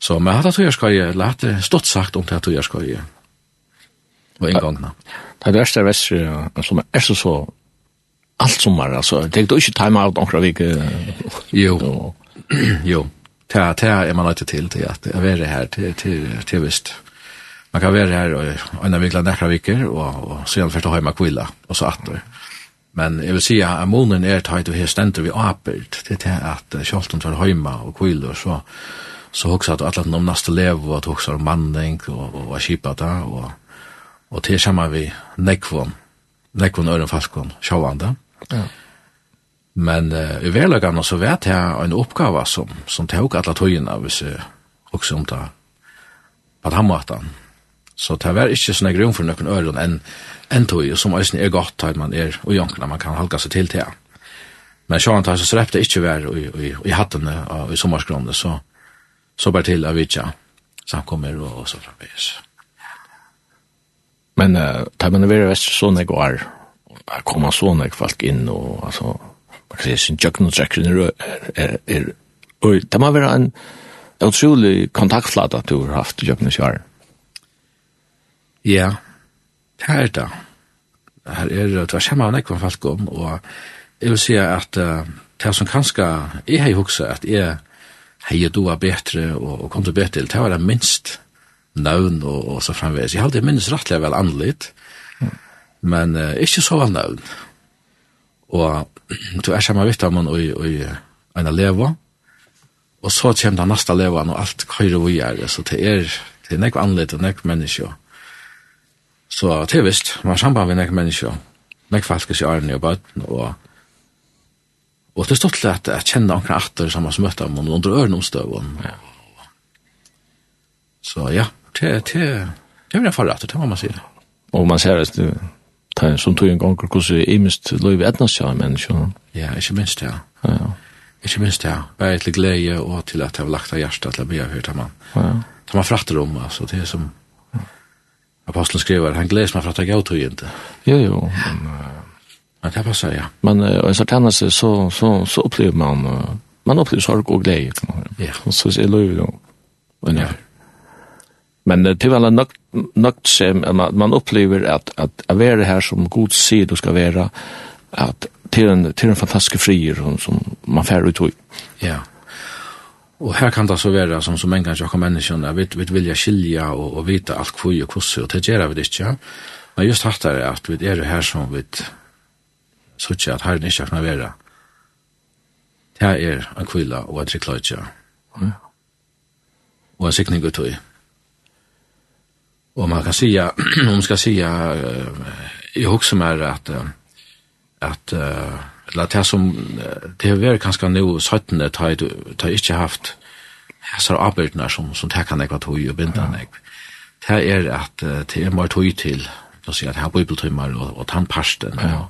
Så men hatt tog jeg skal gjøre, eller hatt det stått sagt om det tog jeg skal gjøre. Og en gang da. Det verste er vestre, som er så så allt sommar alltså det går inte time out några veckor. Jo. jo. Ta ta är man inte till till att jag är här till till till visst. Man kan vara här och en vecka några veckor och och sen förstå hemma kvilla och så att. Men jag vill säga att månen är tajt och här ständer vi apelt. Det är att Charlton tar hemma och kvilla så så också att alla om nästa lev och att också om manning och och skipa där och och till samma vi nekvon nekvon ören fast sjåvande. Mm Ja. Men uh, i verlegane så vet jeg en oppgave som, som tok alle tøyene, hvis jeg også om det på den måten. Så det var ikke sånn grunn for noen øren enn en tøy, som også er godt til man er og jonkene man kan halka seg til til. Men sjåan tar så strepte ikke vær i, i, i hattene og i sommersgrunnen, så, så bare til av vidtja samkommer og, og så framvis. Men uh, tar man det være vest sånn jeg går, det kommer så nek folk inn, og altså, man kan si, sin tjøkken og trekken er, er, er, og det må være en utrolig kontaktflata du har haft i tjøkken og kjær. Ja, det er det. Her er det, det var kjemmer av nekva folk om, og jeg vil si at uh, det som kanskje, jeg har jo også at jeg, hei du var bedre og, og kom til bedre til, det var det minst navn og, og så framveis. Jeg har alltid minst rettelig vel annerledes men uh, ikke (clears throat) så vel nøvn. Og du er sammen vitt av man og, og en leva, og så kommer den neste leva, og alt køyre vi er, så det er, det er nekk annerledes og nekk mennesker. Så det er visst, man har samband med nekk mennesker, nekk falskes i arne og bøten, og Og det er stått til at jeg kjenner omkring atter som har smøtt av munnen under øren omstøven. Ja. Så ja, det, det, det, det er min farlig atter, det må man si. Og man ser det, tar som tog en gång kus i minst löv etna sjá människor. Ja, ikkje minst ja. Ja. Ikkje minst ja. Bara ett glädje och till att har lagt hjärtat att be hur man. Ja. tar man fraktar om alltså det är som aposteln skriver han gläds man för att jag åt inte. Jo jo, men man det passer, ja. Men och så kan så så så så upplever man man opplever sorg och glädje. Ja, Og så er är jo, då. Ja. Men uh, er vel nok, nok sem, man, man opplever at, at å være her som god sier du skal være, at til en, til en fantastisk frier som, som man fer ut i. Ja. Og her kan det så være, som så mange ganger kommer menneskene, at vi, vi vilja skilja og, og vite alt hvor og hvordan, og det gjør vi det ikke. Men just hatt er at vi er her som vi så ikke at herren ikke kan være. Det er en kvila og en trikkløytja. Ja. Og en sikning ut i. Og man kan säga, (clears throat) om man ska säga, jag också mer at, att, eller det som, det har varit ganska nu, söttande, det jeg ikke haft häsar arbeidene som, som det kan jeg ägva tog och binda ägva. Det är att det er mer tog til, å si at jeg har bibeltimmar og, og tannparsten, ja.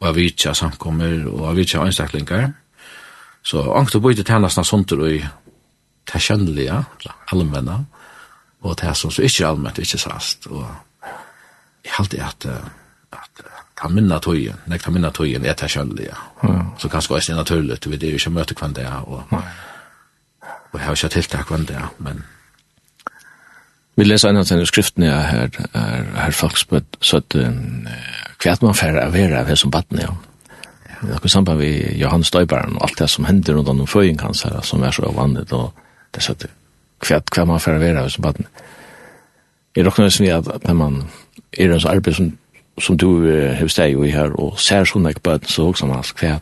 og jeg vet ikke samkommer, og jeg vet ikke anstaklinger. Så angst å bøyde tjenestene sånt og i, det kjønnelige, allmenna, og det som så ikke allmänt ikke sast. Og jeg halte at, at ta minna tøyen, nek ta minna tøyen er det kjøllige. Mm. Så kanskje også er naturlig, vi det er jo ikke møte kvann det, og, og jeg har ikke tiltak kvann det, men... Vi leser en av denne skriften jeg her, her, her faktisk, så at hva er man færre av vera av som baden, ja. Det er samband med Johan Døybæren og alt det som hender rundt om føyen hans her, som er så vanligt, og det er kvært kvar man fer vera så bara. Jeg råknar som vi at at man er en arbeid som som du uh, har steg jo i her, og ser sånne ikke bøten, så også man hva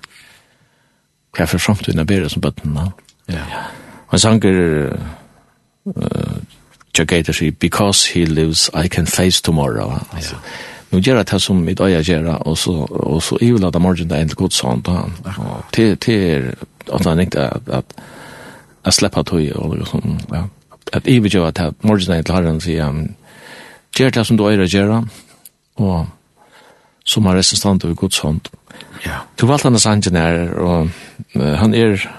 hva for fremtiden er bedre som bøten. Ja. Og en sanger uh, Jack Gator sier, because he lives, I can face tomorrow. Altså, Nu gör det som mitt öga gör och så och så är ju ladda morgon där inte gott sånt han. Det det att han inte att att släppa tog och något sånt. Ja. Att i video att ha morgonen till herren så jag ger det som du är göra och som har resistant över Guds hand. Ja. Du valt hans engineer och han är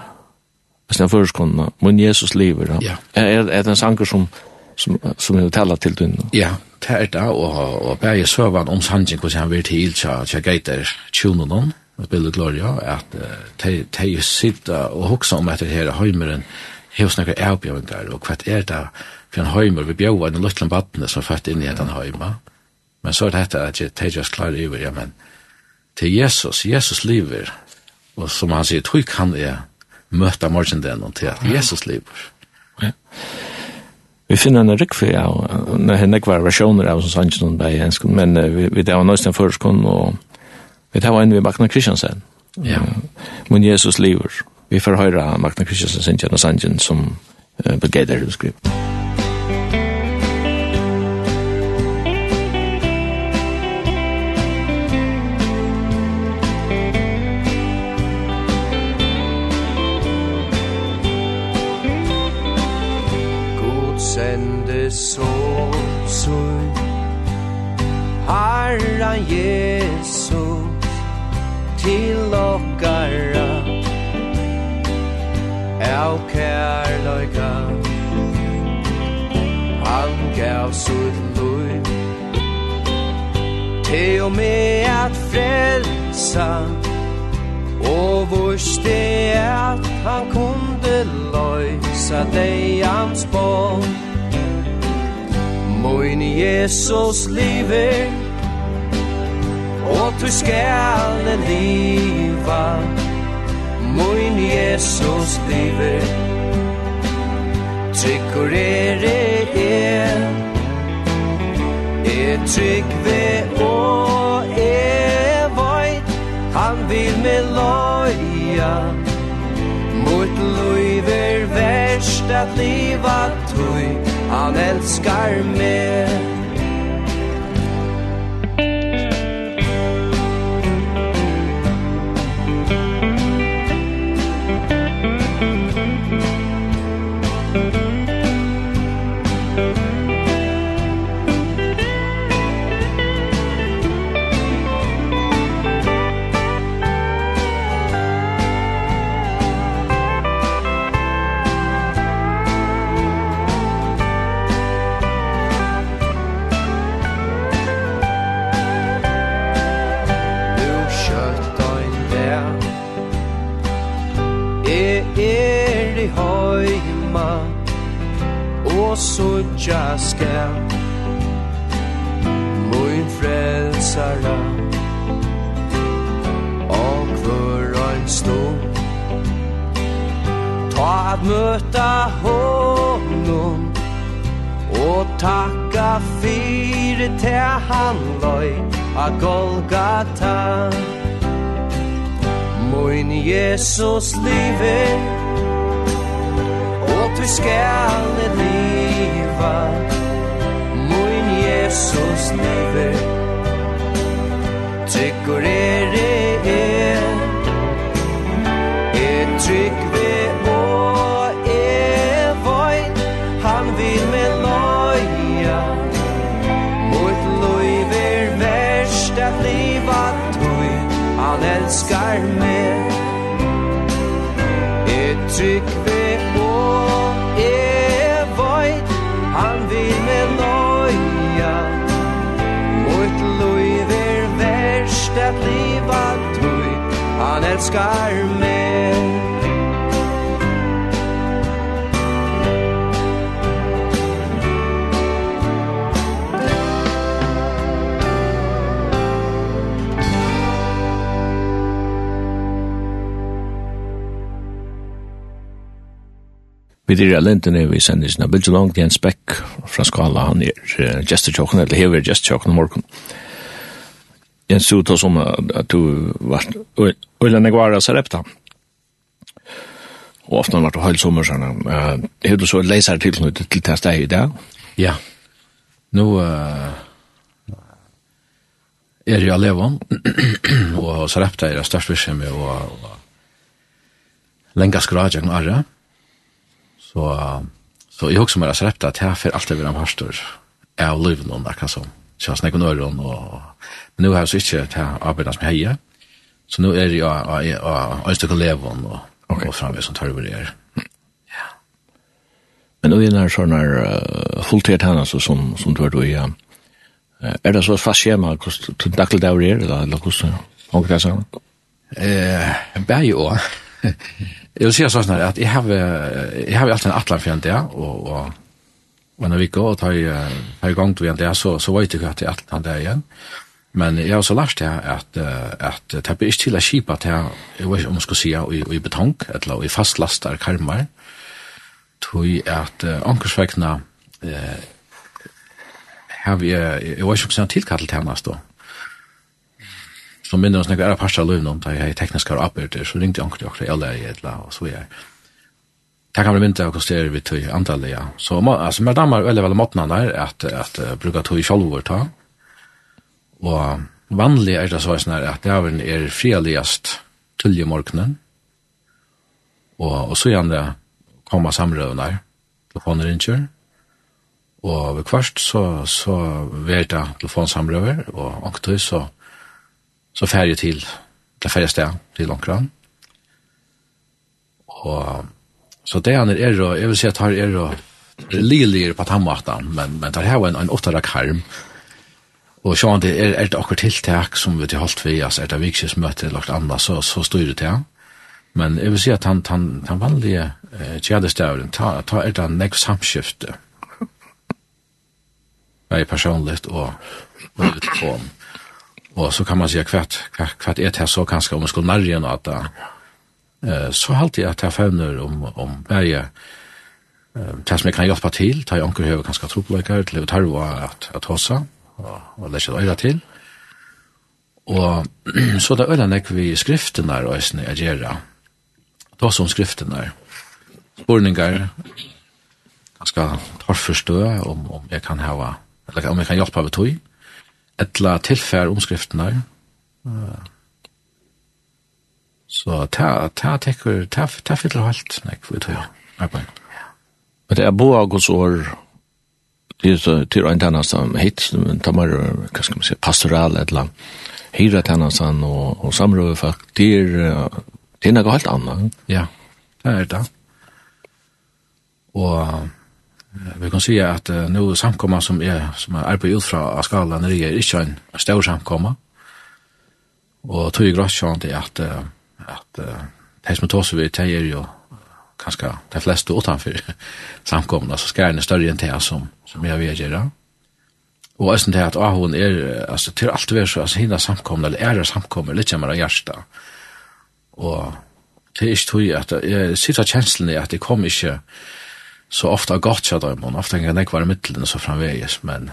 Alltså när först kom men Jesus lever. Ja. Är är den sanker som som som vi talar till den. Ja, det är det och och berg sövan om sanken hur han vill till så jag gaiter tunen med Bill og Gloria, at uh, de sitter og hokser om etter her høymeren, hos snakker avbjøvninger, og hva er det for en høymer, vi bjøver en løtlen vattnet som er født inn i en høyma, men så er det dette at de just klarer over, ja, men til Jesus, Jesus lever, og som han sier, tog kan jeg møte morgendelen til at Jesus lever. Ja. Vi finner en rikve av, ja, når henne var versjoner av som sannsyn, men vi, vi det var nøysten førskånd, og Vi tar en vi Magna Kristiansen. Ja. Men Jesus lever. Vi får høre Magna Kristiansen sin kjenne sangen som uh, begeder hun skriver. God sende så søy Herren Jesus til okkara. Av kærløyga Han gav sitt løy Til med at frelsa. Og vorste at han kunde løysa Deians bånd Moin Jesus liver og tu skal liva. Moin Jesus liver. Tryggur er er Er tryggve og er void. Han vil me loja. Mot luiver verst at liva tui Han elskar meg. jeg skal Min frelsere Og hver ein stund. Ta at møta honom Og takka fyrir til han løy A Golgata. Moin Jesus livet du skall liva Moin Jesus lever Tryggur er det er. Er trygg ved og er void Han vil med loja Mot loiv er verst at liva tui Han elskar meg. Er trygg älskar mig Vi dyrir av lintene vi sender sinna bilder langt Jens Beck fra skala, han er gestetjokken, eller hever gestetjokken i morgen. Jens, du tar som at du var Ulla negvara sarepta. Og ofte har vært høyld sommer, sånn. Uh, du så leser tilknyttet til det steg i dag? Ja. Nå uh, er jeg alevån, (clears throat) og sarepta er størst virksom, og, og lenga skrad jeg arre. Så, så jeg husker meg sarepta at jeg får alltid være pastor. Jeg har livet noen, akkurat som. Så jeg snakker noen, og, men nå har jeg så ikke til arbeidet som jeg har Så nu er jeg av jag jag Levon og, och og framme som tar over det. Ja. Men då er (laughs) det sånn her uh, fulltid henne alltså som som du har du ja. Er det så fast schema kost till dackel där det eller kost. Och det så. Eh, bär ju Jag ser så snart at jeg har jeg har alltid en atlan för det og, og Men när vi går og tar, tar i gang til en det så, så vet jeg ikke at jeg allt han där igen. Mm. Men jeg har også lært det at, at det blir ikke til å kjipa til, jeg vet ikke om man skal si, i, i betong, eller i fastlastar karmar, tog at uh, ankersvekna eh, har vi, jeg vet ikke om man skal tilkall til henne, da. som minner oss nekker er parster av løvnum, da jeg er teknisk og arbeider, så ringte anker til akkurat, jeg lærer jeg, og så er jeg. Det kan være mynda og kostere vi tog antallet, ja. Så altså, med damer, veldig veldig måttene der, at, at uh, bruker tog i kjolvor, ta, Og vanlig er det så sånn at djevelen er frialigast tullje morgenen, og, og så gjerne det kommer samrøven der, telefoner innkjør, og ved kvart så, så vet jeg telefonsamrøver, og anketøy så, så færger til, til færger sted til ankeren. Og så det han er, og jeg vil si at han er, og ligeligere på tannmaten, men, men det her var en, en åttere karm, Og sjåan det er, er det akkur tiltak som vi til holdt vi, altså er det vikskismøte eller noe annet, så, så styrer det til Men jeg vil si at han, han, han vanlige eh, tjadestavuren, ta, ta er det nekv samskifte. Bare personligt og, og utifrån. Og så kan man si kvart, hva er det så kanskje om man skulle nærre enn at eh, så halte jeg at jeg fevner om, om bare eh, det som jeg kan hjelpe til, ta jeg anker høyre kanskje trobleikere til å tarve at, at hossa. Mm og, og leser øyre til. Og (clears throat) så det øyre nek vi skriftene her, og jeg gjør det. som skriftene her. Spurningar ganske torforstå om, om jeg kan hava, eller om jeg kan hjelpe av tog. Etla tilfær omskriftene her. Så ta ta tekur ta ta fyller halt nek við. Ja. Men det er bo Guds år det till en annan som hits men tar man vad ska man säga pastoral ett land hyra tennan och och samråd för det är det är något helt annat. Ja. Det är det. Och vi kan säga att uh, nu samkomma som är som är er på ut från skalan när det är inte en stor samkomma. Och tror jag grann det att att det som tar sig vid det ju kanskje de fleste utenfor (laughs) samkomna, så skæren er større enn det som, som jeg vil gjøre. Og også det at Ahon er, altså til alt det er så, altså hinna samkomna, eller ære samkomna, litt jammer av hjärsta. Og det er ikke tog at, jeg sitter av kjenslen i at det kom ikke så ofte av godt kjad av mån, ofte kan jeg være midtelen så framveges, men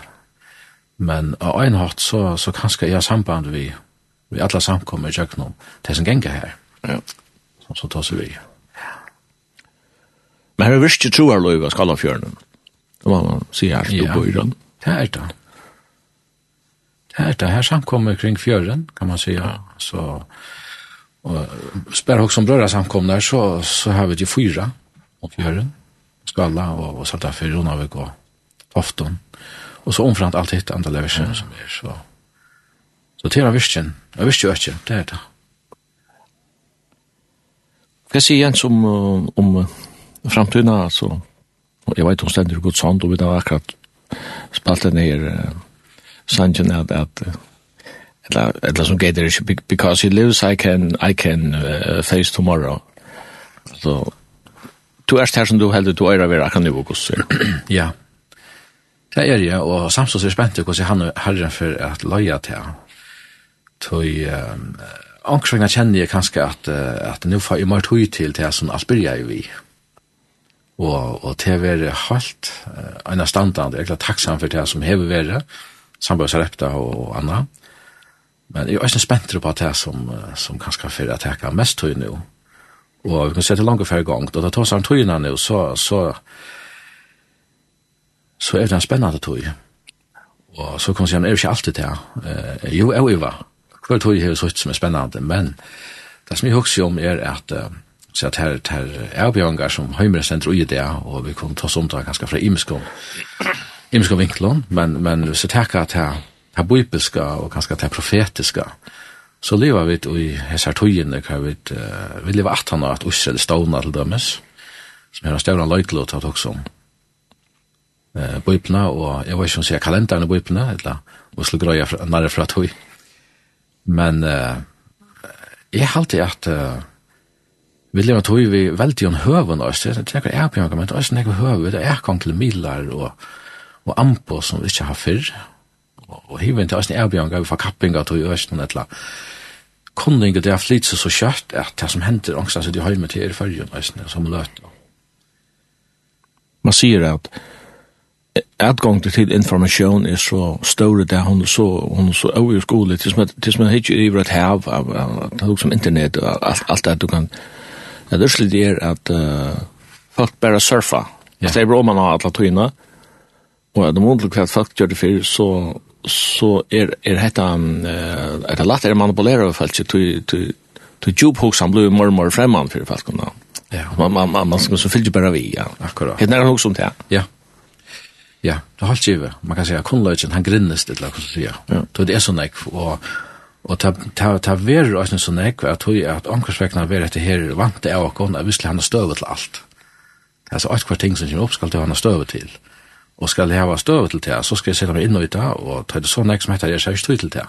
men av en hatt så, så kanskje jeg har samband vi, vi alle samkommer i kjøkkenom, det som ganger her. Ja. Så, så tar vi. Ja. Men her er virkje troarløyve av Skallafjørnen. Det var man sier her, du bor i den. Det er det. Det er det. Her samkommer kring fjøren, kan man säga. Ja. Så, og spør Sperhåk som brødre samkommer så, så har vi de fyra om fjøren. Skalla og, og Salta Saltafjør, Ronavik og Tofton. Og så omframt alt hitt andre leversene ja. som er. Så, så til av virkjen. Jeg visste jo ikke, det er det. Hva sier Jens om, om, om framtiden, altså, jeg vet, hun stender godt sånn, og vi har akkurat spalt den her uh, sangen at, at eller, eller som gater ikke, because he lives, I can, I can uh, face tomorrow. Så, du er her som du heldig, du er over akkurat nivå, gos. (clears throat) Ja, det er jeg, og samstås er spent, gos jeg han herren for at løya til han. Tøy, um, Ankersvegna kjenner jeg kanskje at, uh, at nå får jeg mer tog til det som alt byrja jo i. Mm og, og til å være halt uh, en av standene, jeg er takksam for det som hever være, sambøysrepta og, og anna. Men jeg er også spent på det som, som kanskje for at jeg mest tøy nå. Og vi kan se til langt før gang, og da tar sammen tøyene nå, så, så, så er det en spennende tøy. Og så kan man si, men er ikke alltid det. Uh, jo, jeg er jo, hver tøy er jo sånt som er spennende, men det som jeg husker om er at uh, Så at her, her er bjørnger som høymere sender ui det, og vi kunne ta sånt da ganske fra imskån, imskån vinklon men, men så takk at her, her bibelska og ganske her profetiska, så lever vi i hessar tøyene, hva vi, uh, vi lever at han har at Israel stavna til dømes, som er en større løytlåt at også om uh, bibelna, og jeg vet ikke om sier kalenderen i bibelna, eller Oslo grøya nærre fra tøy. Men uh, jeg halte at uh, vi lever tog vi veldig om høven oss, det er ikke erbjørn, men det er ikke høven, det er kong til milar og, og ampo som vi ikke har fyrr, og hiven til oss æsne erbjørn vi får kappinga tog i æsne et eller kunninga det er flit så kjørt at det som henter de har med til er fyrrjun som løt. Man sier at adgang til information er så større der hun så hun så over skole til som til som hitje i vart hav av som internet og alt alt det du kan Ja, det skulle det er at uh, folk bare surfa. Ja. Det er bra man har alle tøyene, og at det måtte hva folk gjør det for, så, så er, er dette, uh, er det lett er manipulere av folk, til jobb hos han blir mer og mer fremman for folk. Ja. Man, man, man, man skal så fylle bare vi, ja. Akkurat. Det er noe som det, ja. Ja, det har holdt givet. Man kan si at kunnløgjen, han grinnes det, la oss si. Ja. Det er så jeg, og Og ta ta ta ver oss så nek at tøy at ankarsvekna ver etter her vant er og konna visst han støvet til alt. Det er Altså alt kvar ting som kjem opp skal til han støvet til. Og skal det ha støvet til det, så skal jeg sette meg inn og ut og ta det så nek som heter jeg seg støvet til det.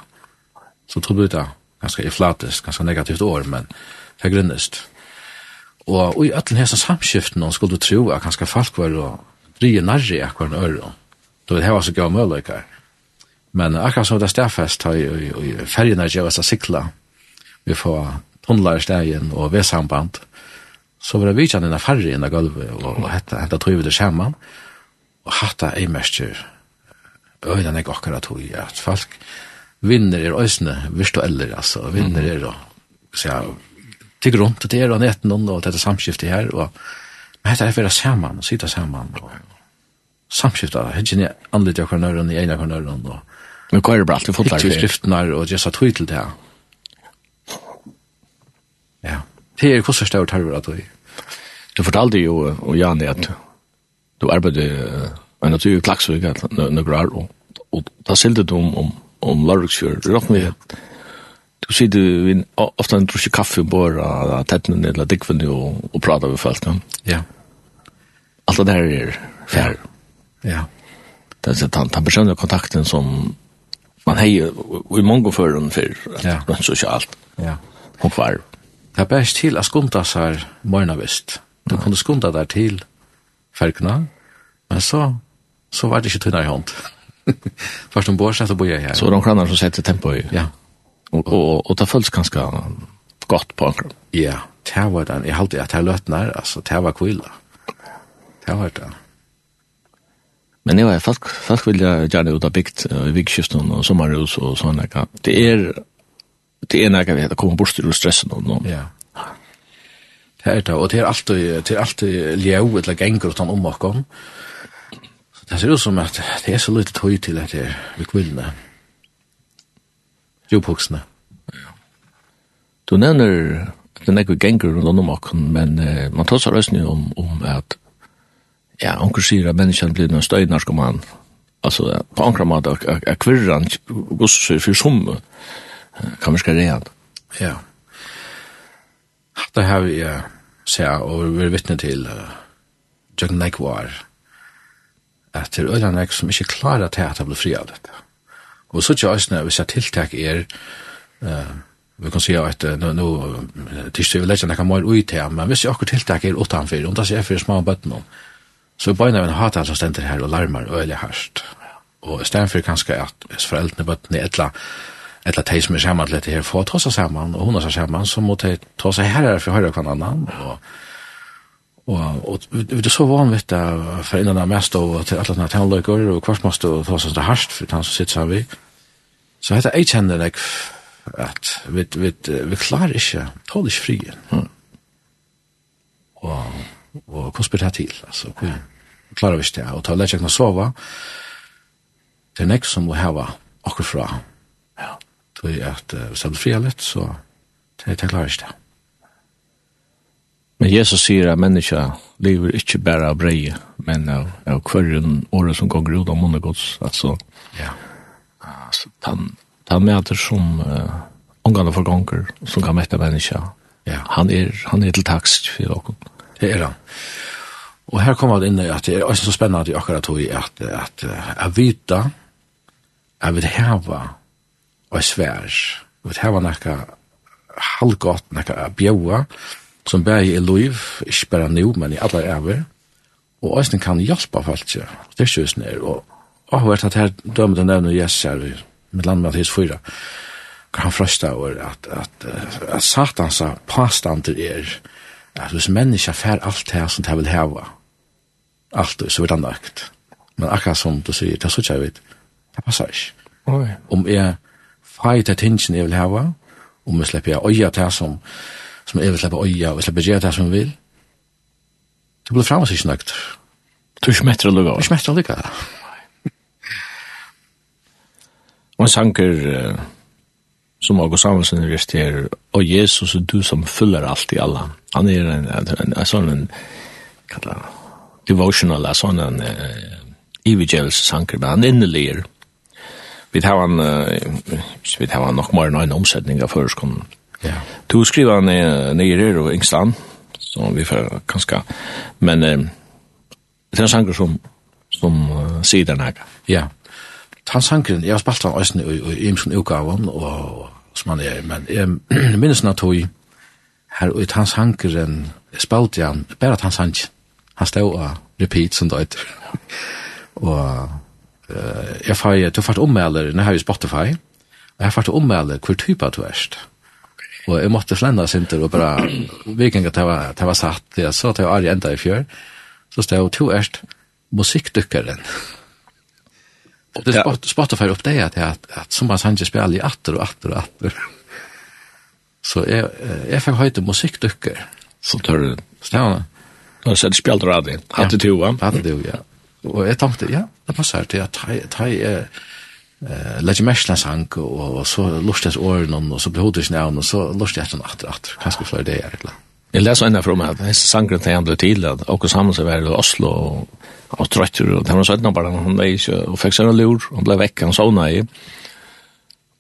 Så tror du det ganske i flatest ganske negativt år, men det grinnest. Og i alle hesa samskiften, og skulle du tro at ganske folk var og drie nærri akkur en øre, du vil heva så gav møløykar. Men akkurat som det er stedfest har i ferjene gjøres av sikla. Vi får tunnlar i stegen og V-samband, Så var det vidtjene en ferje inn i gulvet og og hette, hette tog vi det skjermen. Og hatta ei mestjer. Øyne jeg akkurat tog at folk vinner er øsne virtueller, altså. Vinner er og så jeg tigger rundt til det og netten og dette samskiftet her. Og, men hette er for å sammen, sitte sammen og samskiftet. Hette er ikke annerledes akkurat nøyren i ene akkurat nøyren og Men hva er det bra alltid fotlar? Ikke skriftene og just at til det. Ja. Det er hvordan større terror at du Du fortalte jo, og Jan, at du arbeidde men at du er klagsvig nøkker her, og, og da silte du om, om, om Larviksfjør, rått med at du sitter vi ofte en drusje kaffe på bår av tettene eller dikvene og, og prater med folk. Ja. Alt det der er færre. Ja. Det er den, den personlige kontakten som man hei i mange føren for ja. rent sosialt. Ja. Og kvar. Det er best til å skunda seg morgenavist. Du kunne skunda deg til fergna, men så, så var det ikke tynnar i hånd. (laughs) Først om bors, så bor jeg her. Så de kranar som setter tempo i. Ja. Og, og, og det føles ganske godt på akkurat. Ja, det var den. Jeg halte at jeg løtnar, altså, det var kvila. Det var det. Men det var folk, folk vil gjerne ut av bygd i vikskiften og sommerhus og sånn. Det er det er nægge vi heter, kommer bort til stressen og noe. Ja. Det er det, og det er alltid, det er alltid ljau eller gengur utan om okkom. Det ser ut som at det er så lite tøy til at det er vi kvinne. Jopuksene. Du nevner det er nægge genger utan om okkom, men eh, man tar seg røsning om, om at ja, onkur sier at menneskene blir noen støynarkoman. Altså, på ankra måte, er kvirran gosser for som, kan vi skal rean. Ja. Det har vi uh, sett, og vi er vittne til uh, Jøgn Nekvar, at det er øyne Nek som ikke klarer til at det blir fri av dette. Og så tja æsne, hvis jeg tiltak er, uh, vi kan si at uh, nå, tirsdag vi lekkene nekka mer ut til, men hvis jeg akkur tiltak er utanfor, om det er for små bøtten om, Så bøyna vi en hata som stender her og larmar øyelig harst. Og i stedet for kanskje at hvis foreldrene bøttene etla, etla teg som er sammen til dette her, få ta seg sammen og hun er seg saman, så må de ta seg her for å høre hver annan. Og, og, og vi er så vanvitt av for innan av mest og til alle denne tannløyker, og kvart måste ta seg det harst for han som sitter sammen vi. Så dette jeg kjenner jeg at vi, vi, vi klarer ikke, tåler ikke frien. Mm. Og Og hvordan blir det til? Altså, hvordan klarer vi ikke det? Og ta lett kjekken å sove. Det er nek som må heva akkur fra. Ja. Det er at uh, hvis jeg blir fri litt, så det, det klarer ikke det. Men Jesus sier at menneska lever ikke bare av breie, men av, av kvarren året som går ut av månegods. Altså, ja. altså han, han møter som uh, omgående forganger, som kan mette menneska. Ja. Han er, han er til takst for dere. Det er han. Og her kommer det inn i at det er også så spennende akkurat tog i at, at jeg vet jeg vil heva og jeg svær, jeg vil heva nekka halvgått, nekka bjøa, som bare i liv, ikke bare nå, men i alle æver, og også kan hjelpe folk, det er ikke sånn her, og jeg har vært at her dømmet en nevne Jesus her, i med land med hans fyra, kan han frøste over at, at, at, at satansa pastander er, at hvis menneska fær alt det som det vil heva, alt det, så vil det nøgt. Men akkurat som du sier, det er så ikke jeg vet, det passer ikke. Oi. Om jeg fær det tingene jeg vil heva, om jeg slipper jeg øya det som, som jeg vil slippe øya, og jeg slipper gjøre det som jeg vil, det blir fremme seg ikke nøgt. Du smetter det lukka? Du smetter det lukka. Og en sanker, som August Samuelsen resterer, og Jesus er du som fyller alt i alla han er en, en, en sån en kalla devotional sån en uh, evigels sanker men han innerlier vi tar han uh, vi tar han nok mer än en omsetning av förskom ja yeah. du skriver han uh, nere og England så vi får kanskje men uh, det er en sanker som som uh, sier den her. ja yeah. Tan sankren, jeg har spalt han også i Imsen utgaven, og som han er, men jeg (clears throat) minnes han at hun her ut hans hankeren spalte han, bare at hans hank, han stod og repeat som det (laughs) og uh, jeg får, du får ommelder, nå har vi Spotify, og jeg får ommelder hver type du erst. Og jeg måtte slenda sinter og bare, (clears throat) vikinga det var, det var satt, jeg så til Ari enda i fjør, så stod to erst musikkdykkeren. (laughs) og det Spotify det at, at, at som man hank spiller i atter og atter og atter. Så jeg, jeg fikk høyte musikkdukker. Så tar du stavene. Og har er det spjalt radio. Hatte du, ja? Hatte du, ja. Og jeg tenkte, ja, det passer til at jeg er eh lägger meslan sank och så lustas åren och så blir hodet snäv och så lustas jag atter, atter. kanske för det är det. Jag läser ända från att det är sangren till han ble til, at och sammen så var i Oslo og, og trøtter, og det var sånn bare, han ble ikke, og fikk seg en lur han ble vekk, han sovna i,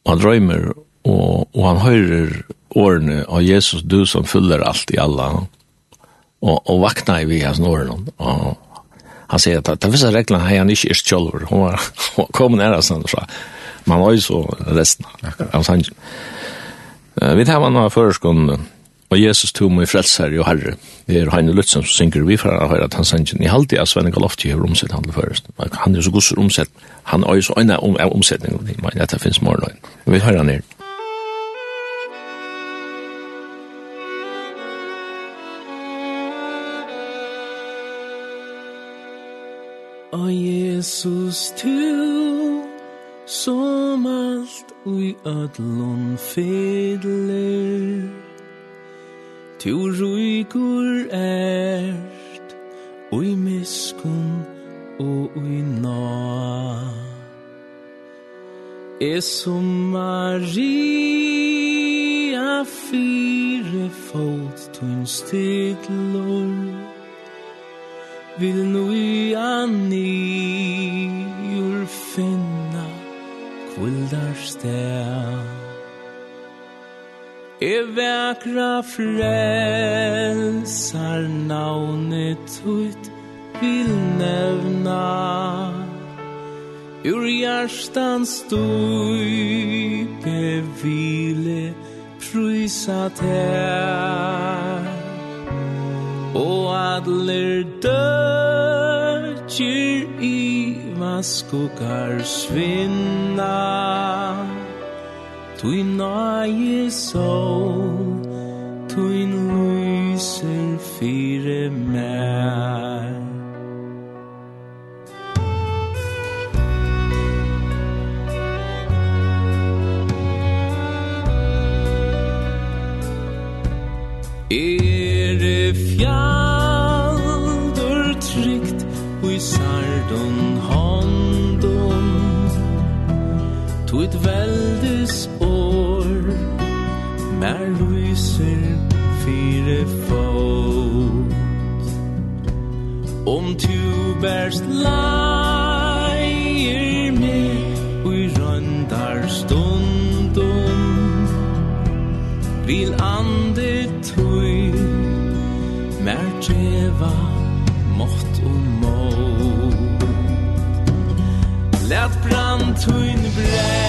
og Han drømmer, og, og han hører årene, og Jesus, du som fyller alt i alla, og, og vakna i vi hans årene, og han sier at det finnes reglene, hei han ikke er kjølver, hun var, var kommet nære sånn, så man var jo så resten. Altså, han, vi tar man av føreskånd, og Jesus tog meg frelser og herre, det er Heine Lutzen som synger vi fra høre at han sender i halvtid av Svenne Galofti har omsett han til først. Han er så god omsett, han er jo så øyne om omsetning, men det finnes morgen. Vi hører han her. O Jesus, tu som alt ui ödlun fedler Tu ruigur ert ui miskun og ui na som Maria fire fot tun stidlor Vil nu i anni ur finna kvildar sted E vekra frelsar navnet ut vil nevna Ur hjertan stupe vile prysa teg Og adler dødjer i vaskukar svinna. Tui nage sol, tui lyser fire mer Tuit veldes år Mer lyser fire fot. Om tu bærst leier med Ui røndar stundum. Vil ande tui Mer djeva mått og mått Lät brand tun bränd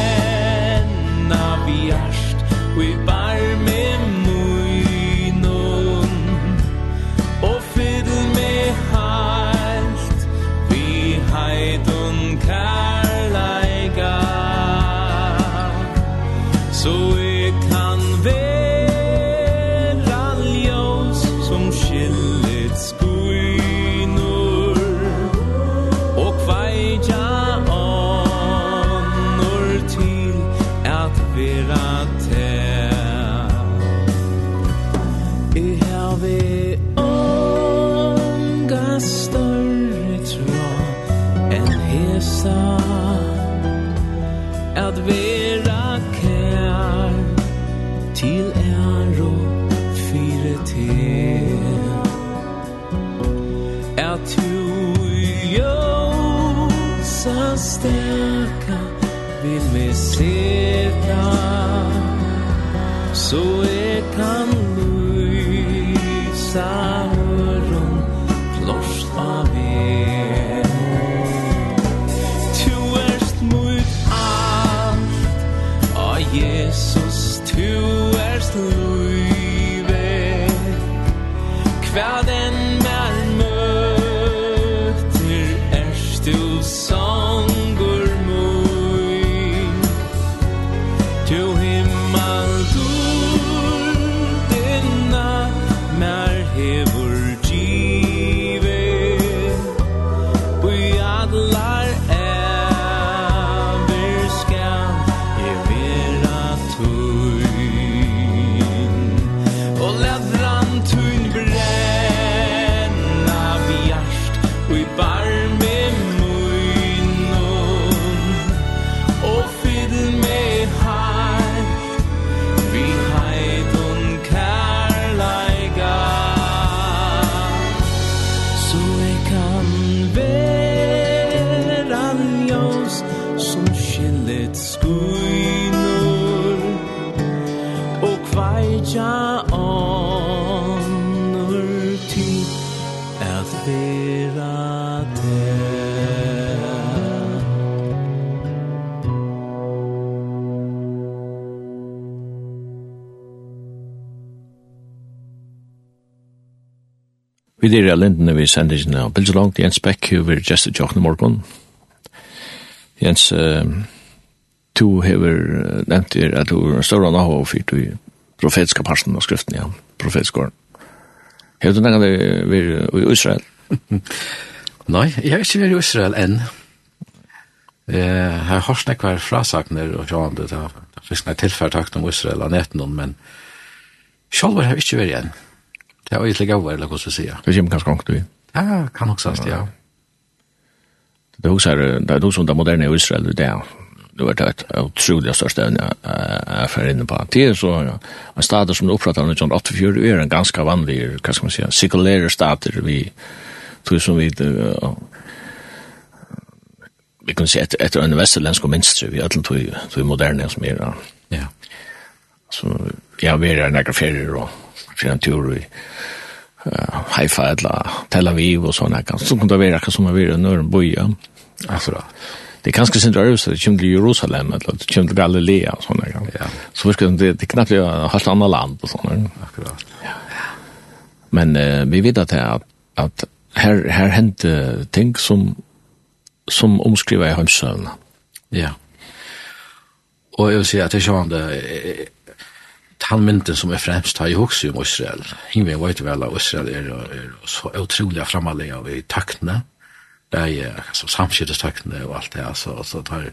Vi der er lindene vi sender inn av Bilgelangt, Jens Beck, over Jesse Jokken morgen. Jens, uh, du hever nevnt er at du er en større anna hov fyrt i profetska parsten av skriften, ja, profetskåren. Hever du nægget vi i Israel? (laughs) Nei, jeg har ikke vært i Israel enn. Jeg har hørt nekvar frasakner og sånn, det har fisk nek tilfærtakt om Israel og netten, men selv har jeg ikke vært enn. Det er jo ikke gav, eller hva skal jeg si. Det kommer kanskje gongt du i? Ja, kan også, ja. Det er også her, det er noe som det moderne i Israel, det er det var utrolig otroligt störst jeg er fer inne på. Det er så ja, en stater som er opprettet av 1984 er en ganske vanlig, hva skal man si, sekulære stater vi tror som vi vi kan se etter, etter en vesterlensk og minstri vi er tog, tog moderne som er ja så ja, vi er her ferier og fyrir en tur i uh, Haifa eller Tel Aviv og sånne kan så kunne det være akkurat som har vært i Nørenboja altså Akkurat. Det er ganske sindra røyse, det kommer til Jerusalem, eller det kommer til Galilea og sånne gang. Ja. Så virker det, det er knappt et halvt annet land og sånne. Akkurat. Ja. Men uh, vi vet at, at, at her, her hendte ting som, som omskriver i heimsøvnene. Ja. Og jeg vil si at det er sånn det han mynden som er fremst har i hokse om Israel. Ingen vet vel at Israel er, er så utrolig fremmelig av i taktene. Det er altså, samskyldes og alt det. Altså, så tar,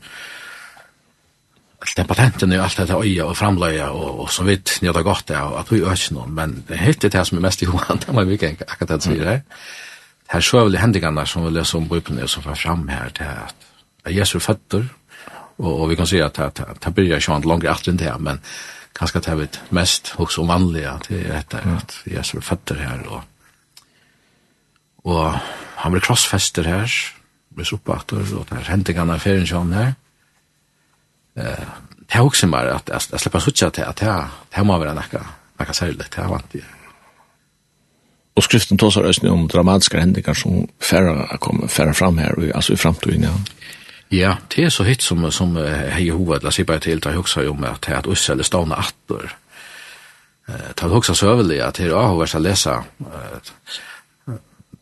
den patenten og alt dette øye og framløya og, og så vidt njøda godt det, at vi øker noen, men det er helt det som er mest i hoan, (laughs) det må vi ikke akkurat det sier her. Mm her så er vel hendingene som vi leser om Bibelen som får fram her til at Jesu føtter, og, og vi kan si at det blir ikke vant langt etter enn det, men kanskje det er vi mest hos om vanlige til etter at Jesu føtter her, og, og han blir krossfester her, blir oppbatter, og det er hendingene av ferien som her. Eh, det er også mer at jeg slipper å sitte til at det her må være noe, noe særlig, det er vant det. Och skriften tar sig rösten om dramatiska händningar som färra kommer färra fram här alltså i framtiden. Ja. Ja, det är så hitt som som hej hova att läsa på till där också om att här att Ussel eller stående attor. Eh tar också så överlig att här har vars att läsa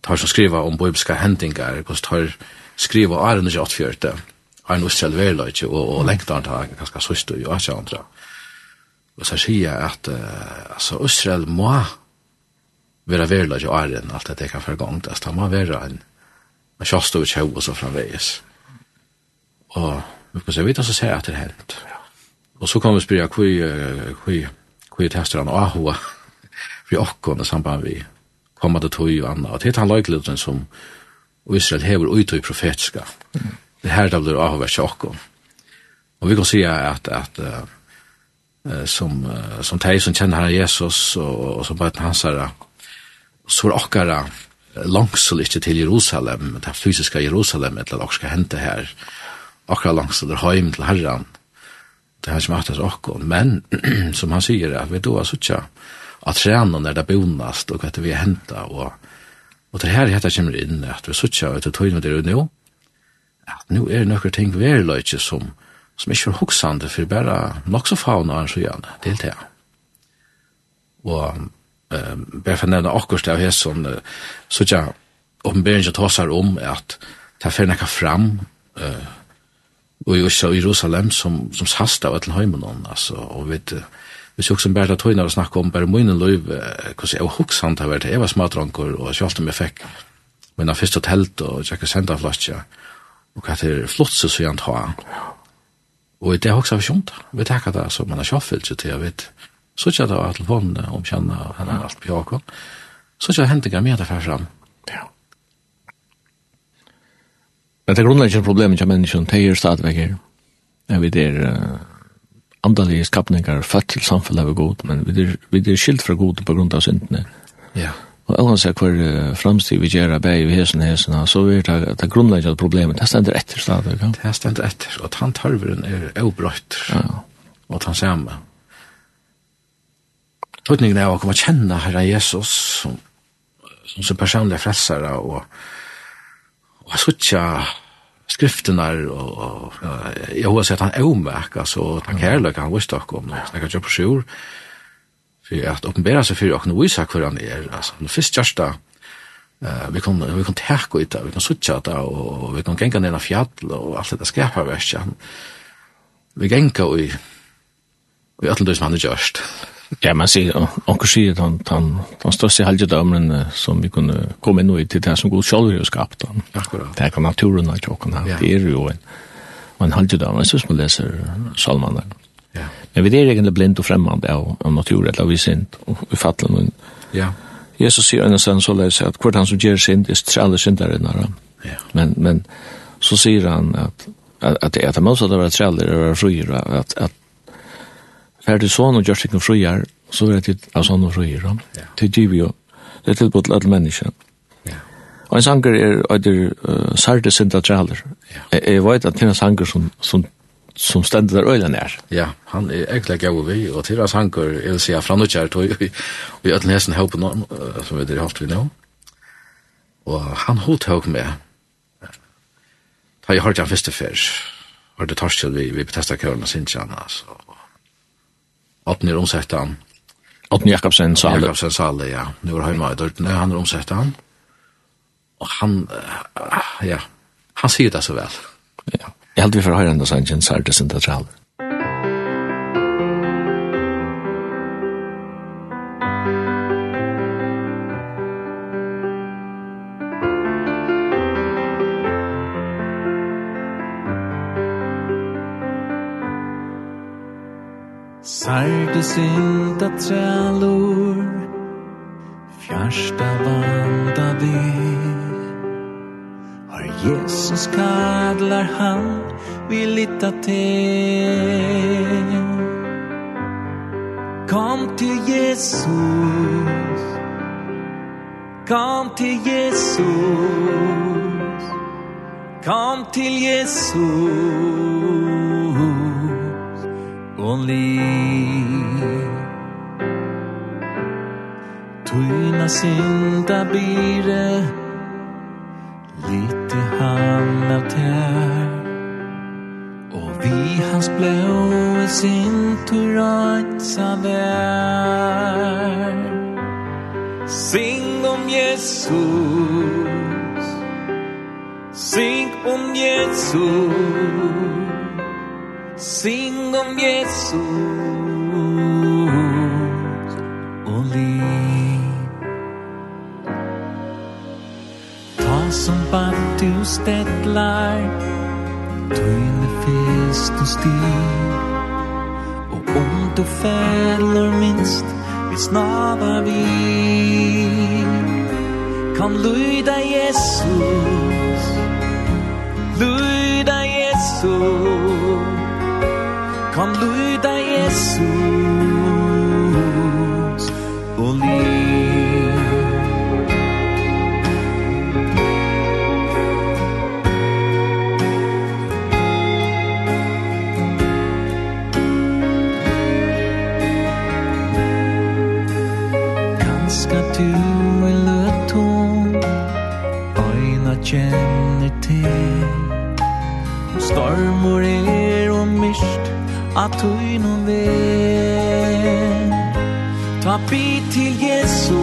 tar som skriva om bibelska händingar och tar skriva Arne och Jot fjärde. Aron och og, lite och och längtan tar ganska så stor ju Og så sier jeg at uh, altså, Israel må vera verla i åren, alt det kan forgångt, altså det må være en, en kjast over tjau og så framveis. Og vi kan se, vi kan se at det er hent. (laughs) Og så kan vi spyrja, hvor hvor er testet han ahua for okkon i samband vi kommande tog og anna. Og det er han løygleden som Israel hever ut i profetiska. Det her da blir ahua for okkon. Og vi kan se at, at uh, som, uh, som teg som kjenner Herren Jesus og, og som bare hans herre, så er okkara langsel ikke til Jerusalem, det fysiske Jerusalem, et eller annet skal hente her, okkara langsel er heim til Herren, det har ikke vært hos okkon, men (clears throat) som han sier, at vi då er suttja, at trænen er det bonast, og hva vi er henta, og, og det her hetta kommer inn, at vi suttja, og det tøyne det er nå, at nå er nøkker ting verløyke som, som ikke er hoksande, for bare nok så fauna han så gjerne, det er det. Og um, bare for å nevne akkurat det av Heson, uh, så ikke åpenberingen tar seg om at det er ferdig fram uh, og i Øsja og Jerusalem som, som sasta av etter høymen altså, og vi uh, Hvis jeg også bare tar tøyner og snakker om bare munnen løyv, hvordan jeg var hoksant har vært, jeg var smadranker, og selv om jeg fikk mina første telt og tjekka senda flasja, og hva det er flott så så jeg ta. Og det er også av kjønt, vi takker det, så man har kjøffelt seg til, jeg vet, Så ikke at det var telefonen om kjenne, og han alt på jakken. Så ikke at hentet jeg med det før fram. Ja. Men det er grunnleggende problemet til menneskene, det er stadigvæk her. Jeg vet det er andalige skapninger, født til samfunnet er god, men vi er vi skilt fra god på grunn av syndene. Ja. Og alle ser hver fremstig vi gjør av bæg i hesen hesen, så er det, det grunnleggende problemet, det stender etter stadigvæk. Det stender etter, og tantarveren er avbrøtt, ja. og tansamme. Ja tøtningen er å komme kjenne Herre Jesus som, som sin personlige frelsere og, og jeg sutja skriftene og, og jeg har sett han avmerk altså han kærløk han visste dere om det jeg kan kjøpe sjur for at åpenbæra seg for åkne vise hver han er. Altså den første kjørsta uh, vi kan vi kan terke ut det vi kan sutja det og vi kan genga ned av fjall og alt dette skaperverket vi genga i vi atler det som han er gjørst Ja, man sier, onker sier at han, han, han største helgedømeren som vi kunne komme inn i til det som god sjølver har skapt. Han. Akkurat. Det er ikke naturen av tjokken her. Ja. Det er jo en, en helgedømeren som man leser salmene. Ja. Men vi er egentlig blind og fremmande av, av naturen, eller vi sint og vi fattler noen. Ja. Jesus sier en sånn så leser at hvert han som gjør sint, er alle syndere innere. Ja. Men, men så sier han at at at det er mest at det var trailer eller fryer at at fer til sånn og gjør seg noen fruer, så er det av sånn og fruer. Ja. Det gir vi jo. Det er tilbud til alle mennesker. Ja. Og en sanger er øyder uh, sarte sinta træler. Ja. Jeg, jeg vet at det er en sanger som, som som stender der øyne nær. Ja, han er egentlig gav vi, og til hans hanker, jeg vil si, fra nødt kjært, og i ødelen hesten høypen, som vi der haft vi nå. Og han holdt høy med, da jeg hørte han første før, hørte torskjell vi, vi betestet køren og sinnsjene, altså, Åtner omsett han. Åtner Jakobsen Sale. Jakobsen Sale, ja. Nu er han i dörten, han er omsett han. Og han, ja, han sier det så vel. Ja. Jeg held vi for høre enda sannsyn, Sardes Central. Sarte synda trælur Fjärsta vanda vi Har Jesus kadlar han Vi lita til. Kom til Jesus Kom til Jesus Kom til Jesus. Only Tuina sinta bire Lite han av tær. Og vi hans blå sin tur røytsa vær. Sing om Jesus Sing om Jesus Sing om Jesus. han som bad du stedlar Tøyne fest og stig. Og om du fäller minst Vi snavar vi Kom lyda Jesus Lyda Jesus Kom lyda Jesus a tu in un ve tu api til Jesu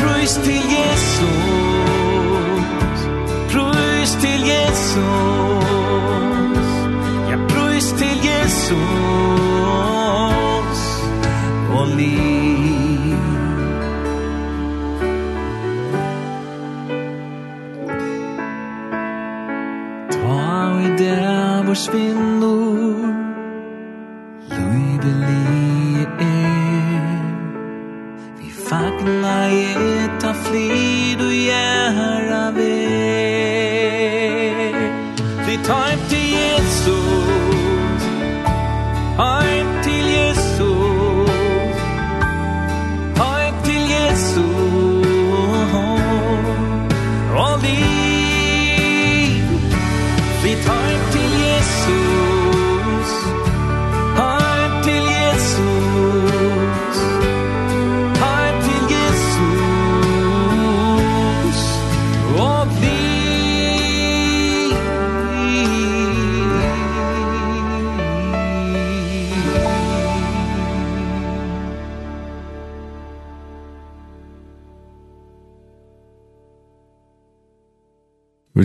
Prøys til Jesus. Prøys til Jesus. Ja, prøys til Jesus. Og liv Ta i det vår svinn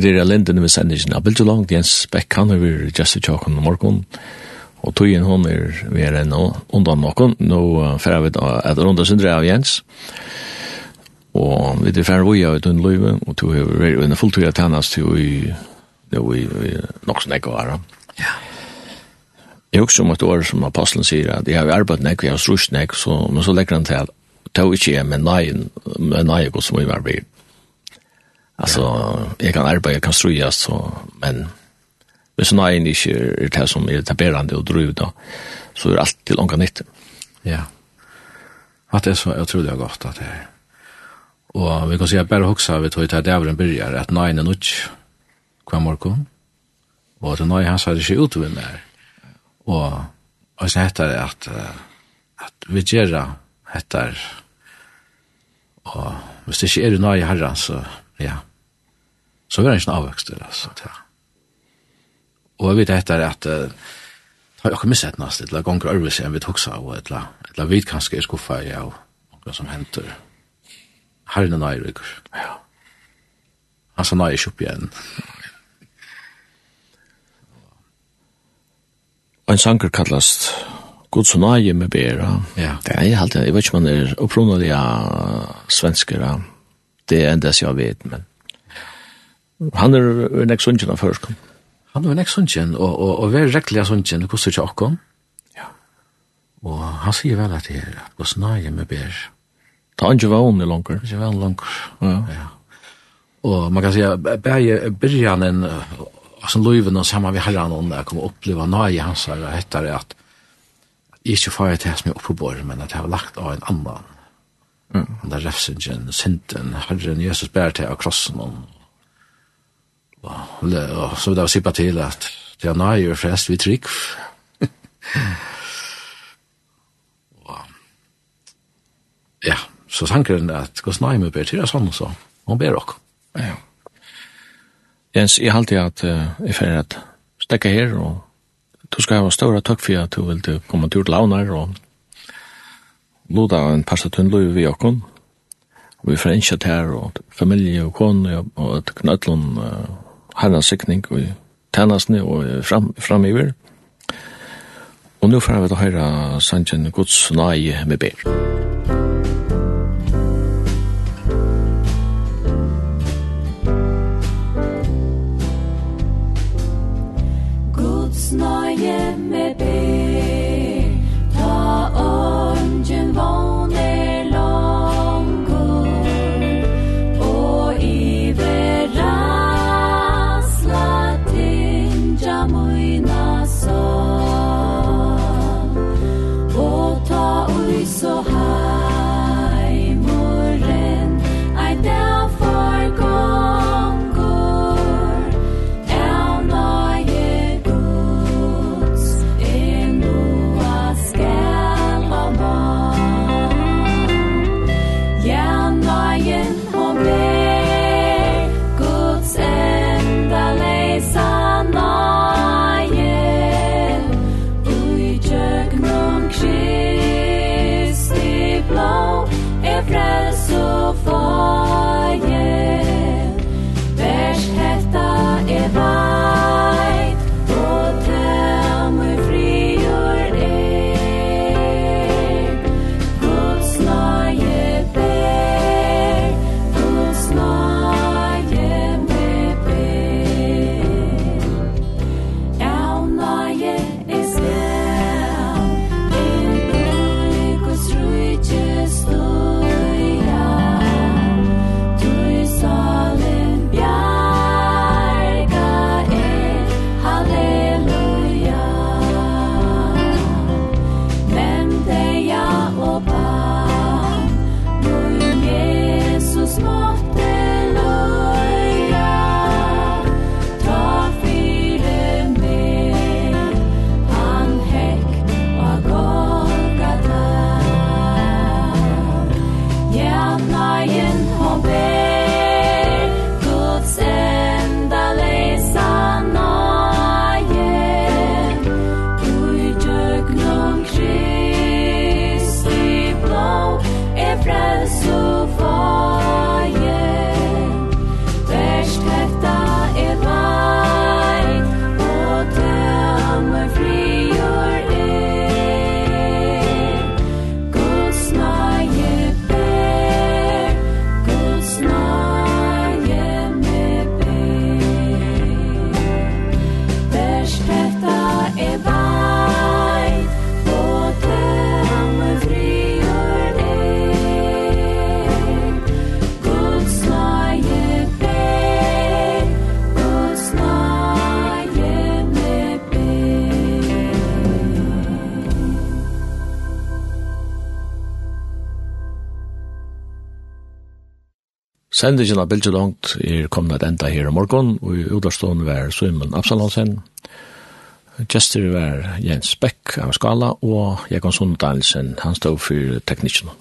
der er linden med sendingen av Bilge Langt, Jens Beck, han er vi Jesse Tjåkon og Morgon, og togjen hon er vi er ennå undan noen, nå fer vi et runde syndre av Jens, og vi er ferdig vi av et unnløyve, og tog er vi en fulltøy av tennast til vi nok som og æra. Ja. Jeg husker om et år som apostelen sier at jeg har arbeidt nek, jeg har strusht nek, så, men så legger han til at tog ikke jeg med nei, med nei nøyen som vi var blitt Alltså jag kan arbeta, jag kan ströja så men hvis nå er ikke er det som er taberande og drøy da, så er alt til ångan nytt. Ja. At det er så utrolig godt at det er. Og vi kan si at bare hoksa vi tog til at dævren byrjar at nøyne nødt hver morgen, og at han sa det ikke utover mer. Og, og så heter det at, at vi gjerra heter og hvis det ikke er nøyne herren, så ja, så var det ikke en avvøkst til, altså. Ja. Og jeg vet etter at uh, har jeg ikke misset nast, et eller ganger ørvis enn vi toksa, og et eller vi kanskje er skuffa i av noe som henter herren og nøyrykker. Ja. Han sa nøyrykker opp igjen. en sanker kallast Guds nøye med bera. Ja. Det er helt, jeg vet ikke om han er opprunnelig av svenskere. Det er enda jeg vet, men Han er en ek sunnkjen av først. Han er en ek sunnkjen, og, og, og vi er rekkelig av sunnkjen, det koster ikke okkom. Ja. Og han sier vel at det er at hos nøye med bær. Det er ikke vann i langer. Ikke vann langer, ja. ja. Og man kan si at bære byrjanen, altså løyven og sammen med herren, og jeg kommer oppleva nøye hans her, og etter det at ikke fire til som er oppe på bordet, men at jeg har lagt av en annan. Mm. Den der refsingen, synden, Herren Jesus bærer til av krossen, og Og så vil jeg sippa til at det er nøye og flest vi trygg. (laughs) ja, så sankeren at gos nøye med ber til det sånn så. Hun ber ok. Ja. Jens, jeg halte at uh, jeg fer at stekka her og du skal ha ståra takk for at du vil komme til launar og loda en pasta tunnløy vi okkon. Vi får innskjøtt her og familie og kone og et knøtlån og herna sikning og tennasne og fram, framiver. Og nå får vi til å høre sangen Guds nai med ber. Guds nai med ber Ta ånden vann so high Sendingen av Bilge Langt er kommet et enda her i morgen, og i utdarstående var Søymen Absalonsen, Gjester var Jens Beck av Skala, og Jekon Sundalsen, han stod for teknikken.